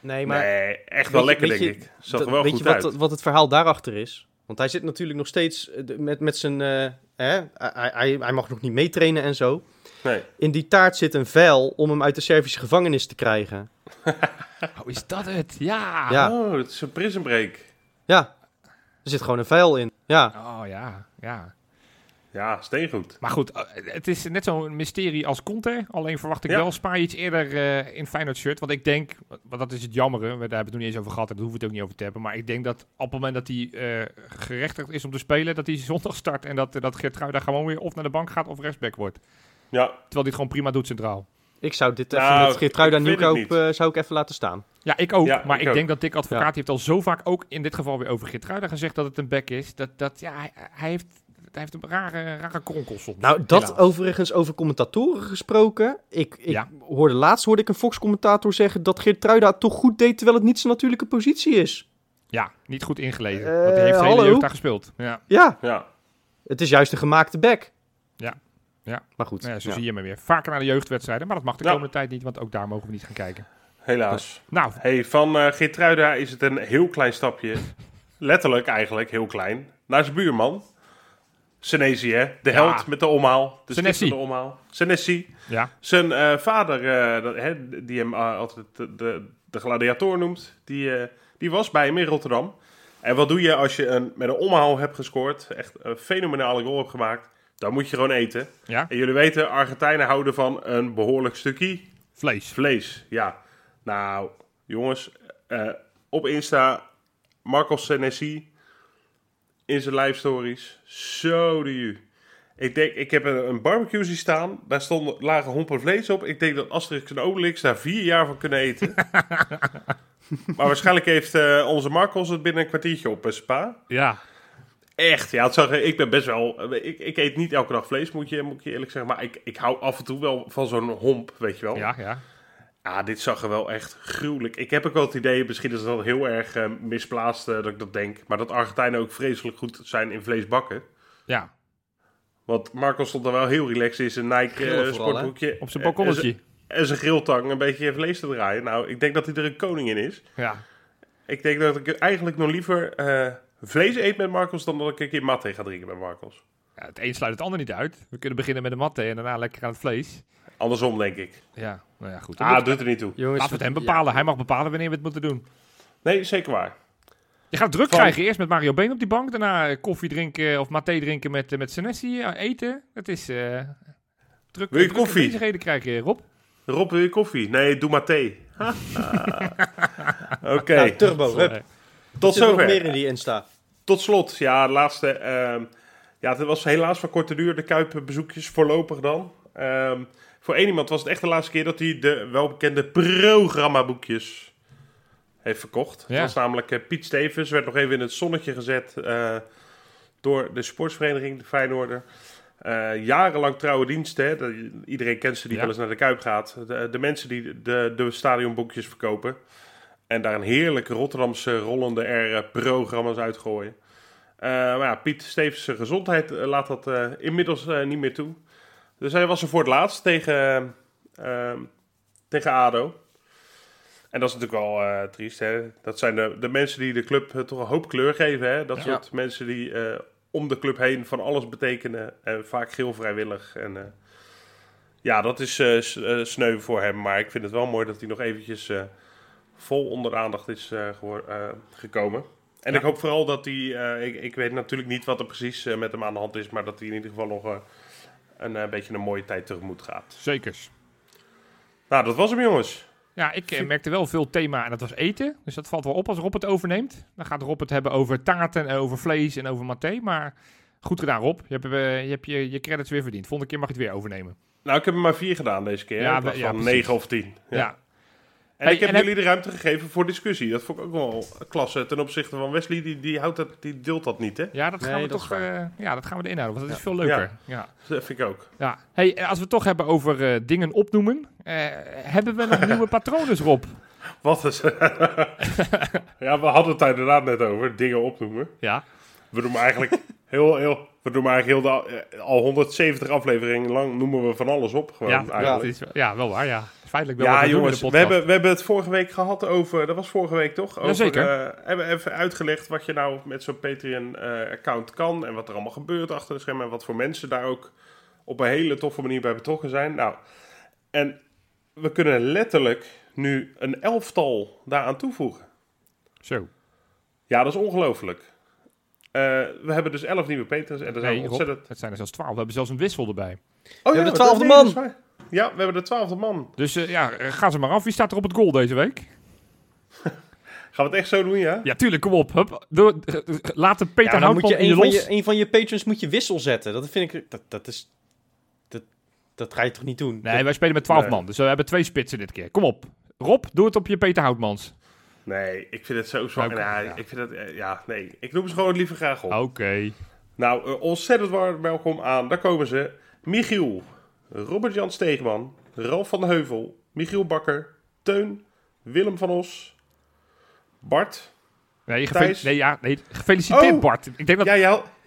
Nee, maar nee, echt wel je- lekker, denk je- ik. Zag er wel weet goed je wat, uit. wat het verhaal daarachter is? Want hij zit natuurlijk nog steeds eh, met, met zijn... eh, hè? Hij, hij, hij mag nog niet meetrainen en zo. Nee. In die taart zit een vel om hem uit de Servische gevangenis te krijgen. *laughs* Oh, is dat het? Ja. Ja. Oh, het is een prison break. Ja, er zit gewoon een vel in. Ja, Oh ja, ja. Ja, steengoed. Maar goed, eh, het is net zo'n mysterie als Conte. Alleen verwacht ik Ja. wel Spa iets eerder eh, in Feyenoord shirt. Want ik denk, want dat is het jammere, we- daar hebben we het nog niet eens over gehad en daar hoeven we het ook niet over te hebben. Maar ik denk dat op het moment dat hij eh, gerechtigd is om te spelen, dat hij *laughs* zondag start. En dat, dat Geertruida gewoon weer of naar de bank gaat of rechtsback wordt. Ja, Terwijl hij het gewoon prima doet centraal. ik zou dit even Nou, met Nieuwkoop zou ik even laten staan. Ja, ik ook. Ja, maar ik ik, ook. denk dat Dick Advocaat Ja. heeft al zo vaak ook in dit geval weer over Geertruida gezegd dat het een back is. Dat, dat ja, hij, hij heeft, hij heeft een rare, rare kronkel soms. Nou, dat Helaas. overigens over commentatoren gesproken. Ik, ik Ja. hoorde laatst hoorde ik een Fox-commentator zeggen dat Geertruida het toch goed deed terwijl het niet zijn natuurlijke positie is. Ja, niet goed ingelezen. Eh, want hij heeft de hele jeugd daar gespeeld. Ja. Ja, ja. het is juist een gemaakte back. Ja. Ja. Maar goed. Nou ja, zo ja. zie je maar weer. Vaker naar de jeugdwedstrijden, maar dat mag de Ja. komende tijd niet, want ook daar mogen we niet gaan kijken. helaas. Nou, Hey, van eh Geertruida is het een heel klein stapje. *laughs* Letterlijk eigenlijk, heel klein. Naar zijn buurman. Senesi, hè? De Ja. held met de omhaal. De Senesi. de omhaal. Senesi. ja. Zijn eh, vader, eh, hè, die hem eh, altijd de, de, de gladiator noemt, die, die was bij hem in Rotterdam. En wat doe je als je een, met een omhaal hebt gescoord, echt een fenomenale goal hebt gemaakt, dan moet je gewoon eten. Ja, En jullie weten, Argentijnen houden van een behoorlijk stukje vlees. vlees. Ja, nou jongens, op Insta, Marcos Senesi in zijn live stories, zo de ju. Ik denk, ik heb een, een barbecue zien staan. Daar stonden lage hompen vlees op. Ik denk dat Asterix en Obelix daar vier jaar van kunnen eten. *laughs* maar waarschijnlijk heeft eh, onze Marcos het binnen een kwartiertje op Spa. Ja, Echt, ja, het zag, ik ben best wel... Ik, ik eet niet elke dag vlees, moet je, moet ik je eerlijk zeggen. Maar ik, ik hou af en toe wel van zo'n homp, weet je wel. ja, ja. Ja, dit zag er wel echt gruwelijk. Ik heb ook wel het idee, misschien is dat heel erg eh, misplaatst eh, dat ik dat denk. Maar dat Argentijnen ook vreselijk goed zijn in vlees bakken. Ja, Want Marco stond er wel heel relaxed in zijn Nike eh, hè? sportbroekje. op zijn balkonnetje. En zijn grilltang een beetje vlees te draaien. Nou, ik denk dat hij er een koning in is. Ja. Ik denk dat ik eigenlijk nog liever eh, vlees eet met Marcos dan dat ik een keer matte ga drinken met Marcos. ja, het een sluit het ander niet uit. We kunnen beginnen met de matte en daarna lekker aan het vlees. Andersom, denk ik. Ja, nou ja, goed. Ah, doet er niet toe. Jongens, Laten we het hem bepalen. Hij mag bepalen wanneer we het moeten doen. Nee, zeker waar. Je gaat druk Van- krijgen. Eerst met Mario Been op die bank. Daarna eh, koffie drinken of maté drinken met, eh, met Senesi. Ja, eten. Het is eh druk. Wil je drukke koffie? bezigheden krijgen, Rob. Rob, wil je koffie? Nee, doe maar *laughs* thee. Oké, Ja, turbo. Hup. Eh, tot Zit er nog zover. meer in die Insta? Tot slot, ja, de laatste. ehm, ja, het was helaas van korte duur, de Kuip-bezoekjes, voorlopig dan. Ehm, voor één iemand was het echt de laatste keer dat hij de welbekende programmaboekjes heeft verkocht. Ja. Dat was namelijk eh, Piet Stevens, werd nog even in het zonnetje gezet eh, door de sportsvereniging, de Feyenoorder. Eh, jarenlang trouwe dienst, hè. Iedereen kent ze die Ja. wel eens naar de Kuip gaat. De, de mensen die de, de stadionboekjes verkopen. En daar een heerlijke Rotterdamse rollende R-programma's uitgooien. Maar ja, Piet Stevens' gezondheid laat dat inmiddels niet meer toe. Dus hij was er voor het laatst tegen, eh, tegen ADO. En dat is natuurlijk wel eh, triest. Hè? Dat zijn de, de mensen die de club eh, toch een hoop kleur geven. Hè? Dat Ja. soort mensen die eh, om de club heen van alles betekenen. En vaak geel vrijwillig. En, ja, dat is sneu voor hem. Maar ik vind het wel mooi dat hij nog eventjes vol onder de aandacht is gekomen. En Ja. ik hoop vooral dat hij... ik, ik weet natuurlijk niet wat er precies met hem aan de hand is. Maar dat hij in ieder geval nog een eh, beetje een mooie tijd tegemoet gaat. Zekers. Nou, dat was hem jongens. Ja, ik eh, merkte wel veel thema en dat was eten. Dus dat valt wel op als Rob het overneemt. Dan gaat Rob het hebben over taarten en over vlees en over maté. Maar goed gedaan Rob. Je hebt, eh, je, hebt je, je credits weer verdiend. Volgende keer mag je het weer overnemen. Nou, ik heb er maar vier gedaan deze keer. Ja, Ja, in plaats we- ja, van precies. negen of tien. Ja. Ja. En Hey, ik heb en heb- jullie de ruimte gegeven voor discussie. Dat vond ik ook wel klasse ten opzichte van Wesley. Die, die, houdt dat, die deelt dat niet, hè? Ja, dat gaan Nee, we dat toch eh, ja, dat gaan we erin houden, want dat is veel leuker. Ja. Dat vind ik ook. Ja. Hey, eh, als we het toch hebben over eh, dingen opnoemen. eh, hebben we nog *laughs* nieuwe patronen, Rob? Wat is... *laughs* ja, we hadden het daar inderdaad net over. Dingen opnoemen. Ja. We doen maar eigenlijk *laughs* heel, heel... We doen maar eigenlijk heel de, al 170 afleveringen lang noemen we van alles op. Gewoon, Ja, eigenlijk. dat is, ja, wel waar, ja. Feitelijk wel wat Ja, we doen in jongens, we hebben, we hebben het vorige week gehad over. Dat was vorige week toch? Over, Jazeker. eh, hebben we even uitgelegd wat je nou met zo'n Patreon-account kan. En wat er allemaal gebeurt achter de schermen. En wat voor mensen daar ook op een hele toffe manier bij betrokken zijn. Nou, en we kunnen letterlijk nu een elftal daaraan toevoegen. Zo. Ja, dat is ongelooflijk. Eh, we hebben dus elf nieuwe Patrons. En er zijn Nee, Rob, ontzettend. het zijn er zelfs twaalf. We hebben zelfs een wissel erbij. Oh, hebben de twaalfde nee, man. Ja, we hebben de twaalfde man. Dus eh, ja, eh, ga ze maar af. Wie staat er op het goal deze week? *laughs* Gaan we het echt zo doen, ja? Ja, tuurlijk, kom op. Hup. Doe, eh, laat de Peter Ja, moet je in je van los. je, een van je patrons moet je wissel zetten. Dat vind ik... Dat, dat is... Dat, dat ga je toch niet doen? Nee, wij spelen met 12 Nee. man. Dus we hebben twee spitsen dit keer. Kom op. Rob, doe het op je Peter Houtmans. Nee, ik vind het zo zwak. Ja. Ik vind het, ja, nee. Ik noem ze gewoon liever graag op. Oké. Nou, ontzettend warm welkom aan. Daar komen ze. Michiel, Robert-Jan Steegman, Ralf van de Heuvel, Michiel Bakker, Teun, Willem van Os, Bart. Nee, gefe- Thijs? nee, ja, nee, gefeliciteerd Oh. Bart. Ik denk dat...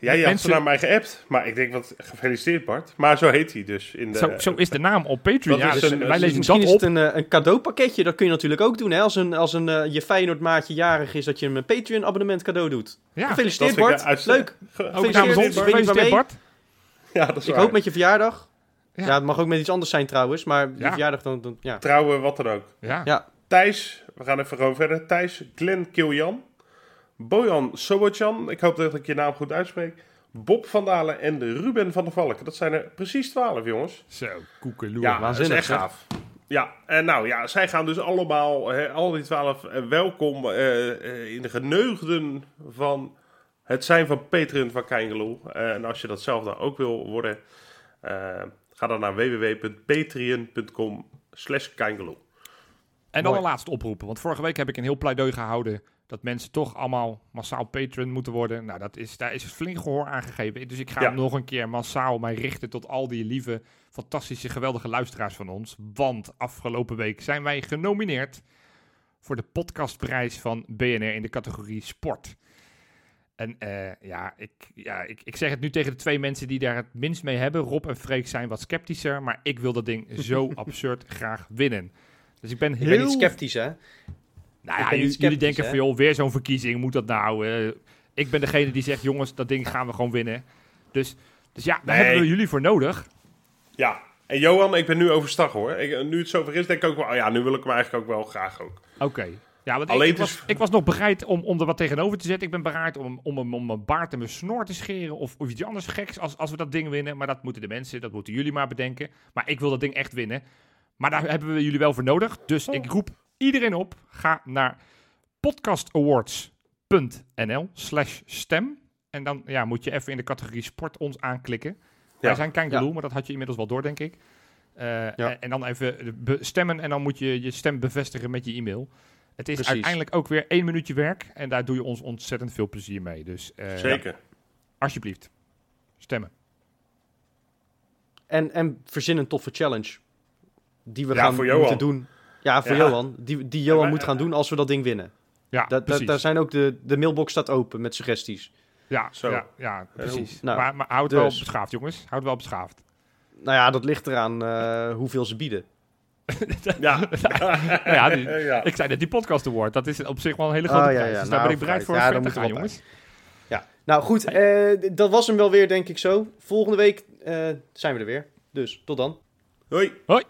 Ja, mensen- ze naar mij geappt. Maar ik denk, wat gefeliciteerd Bart. Maar zo heet hij dus. In de, Zo, zo is de naam op Patreon. Dat Ja, is dus een- wij dus lezen Misschien dat is op. het een, eh, een cadeaupakketje. Dat kun je natuurlijk ook doen. Hè? Als, een, als een, eh, je Feyenoord maatje jarig is, dat je hem een Patreon abonnement cadeau doet. Ja, Gefeliciteerd Bart. Leuk. Ge- ook Gefeliciteerd, Gefeliciteerd. Bart. Ja, dat is Ik waar. hoop met je verjaardag. Ja. Ja. het mag ook met iets anders zijn trouwens. Maar je Ja. verjaardag dan... dan ja. Trouwen, wat dan ook. Ja. Ja. Thijs, we gaan even gewoon verder. Thijs, Glenn Kiljan, Bojan Sobotjan, ik hoop dat ik je naam goed uitspreek. Bob van Dalen en de Ruben van der Valk. Dat zijn er precies twaalf, jongens. Zo, koekeloer. Ja, waanzinnig, dat is echt gaaf. Ja, en nou ja, zij gaan dus allemaal, hè, al die twaalf, eh, welkom eh, eh, in de geneugden van het zijn van Patreon van Keingeloel. En als je dat zelf dan ook wil worden, eh, ga dan naar www.patreon.com slash. En dan Mooi. een laatste oproep. Want vorige week heb ik een heel pleidooi gehouden dat mensen toch allemaal massaal patron moeten worden. Nou, dat is, daar is flink gehoor aan gegeven. Dus ik ga Ja. nog een keer massaal mij richten tot al die lieve, fantastische, geweldige luisteraars van ons. Want afgelopen week zijn wij genomineerd voor de podcastprijs van BNR in de categorie sport. En eh, ja, ik, ja ik, ik zeg het nu tegen de twee mensen die daar het minst mee hebben. Rob en Freek zijn wat sceptischer, maar ik wil dat ding zo *laughs* absurd graag winnen. Dus ik ben Ik heel... ben niet sceptisch, hè? Nou ja, jullie, denken hè? van, joh, weer zo'n verkiezing, moet dat nou? eh? ik ben degene die zegt, jongens, dat ding gaan we gewoon winnen. Dus, dus ja, daar Nee. hebben we jullie voor nodig. Ja, en Johan, ik ben nu overstag hoor. Ik, nu het zover is, denk ik ook wel, oh ja, nu wil ik hem eigenlijk ook wel graag ook. Oké. Ja, want Alleen ik, was, ik was nog bereid om, om er wat tegenover te zetten. Ik ben bereid om, om, om, om mijn baard en mijn snor te scheren. Of, of iets anders geks als, als we dat ding winnen. Maar dat moeten de mensen, dat moeten jullie maar bedenken. Maar ik wil dat ding echt winnen. Maar daar hebben we jullie wel voor nodig. Dus ik roep iedereen op. Ga naar podcastawards.nl slash stem. En dan ja, moet je even in de categorie sport ons aanklikken. Wij zijn Ja. maar dat had je inmiddels wel door, denk ik. Eh, Ja. en, en dan even stemmen en dan moet je je stem bevestigen met je e-mail. Het is Precies. uiteindelijk ook weer één minuutje werk en daar doe je ons ontzettend veel plezier mee. Dus eh, Zeker. alsjeblieft, stemmen. En, en verzin een toffe challenge. Die we Ja, gaan voor Johan. moeten doen. Ja, voor Ja. Johan. Die, die Johan maar- moet gaan doen als we dat ding winnen. Ja, Da, daar zijn ook de, de mailbox staat open met suggesties. ja, Zo. ja, ja, precies. Nou, maar maar houd het wel dus. beschaafd, jongens. Houd wel beschaafd. Nou ja, dat ligt eraan eh, hoeveel ze bieden. *laughs* Ja. Nou ja, die- ja. Ik zei net, die podcast award, dat is op zich wel een hele grote Oh, ja, prijs. ja. Dus daar Nou, ben ik bereid voor. Ja, verder te gaan, jongens. Ja. Nou goed, eh, dat was hem wel weer, denk ik zo. Volgende week eh, zijn we er weer. Dus tot dan. Hoi. Hoi!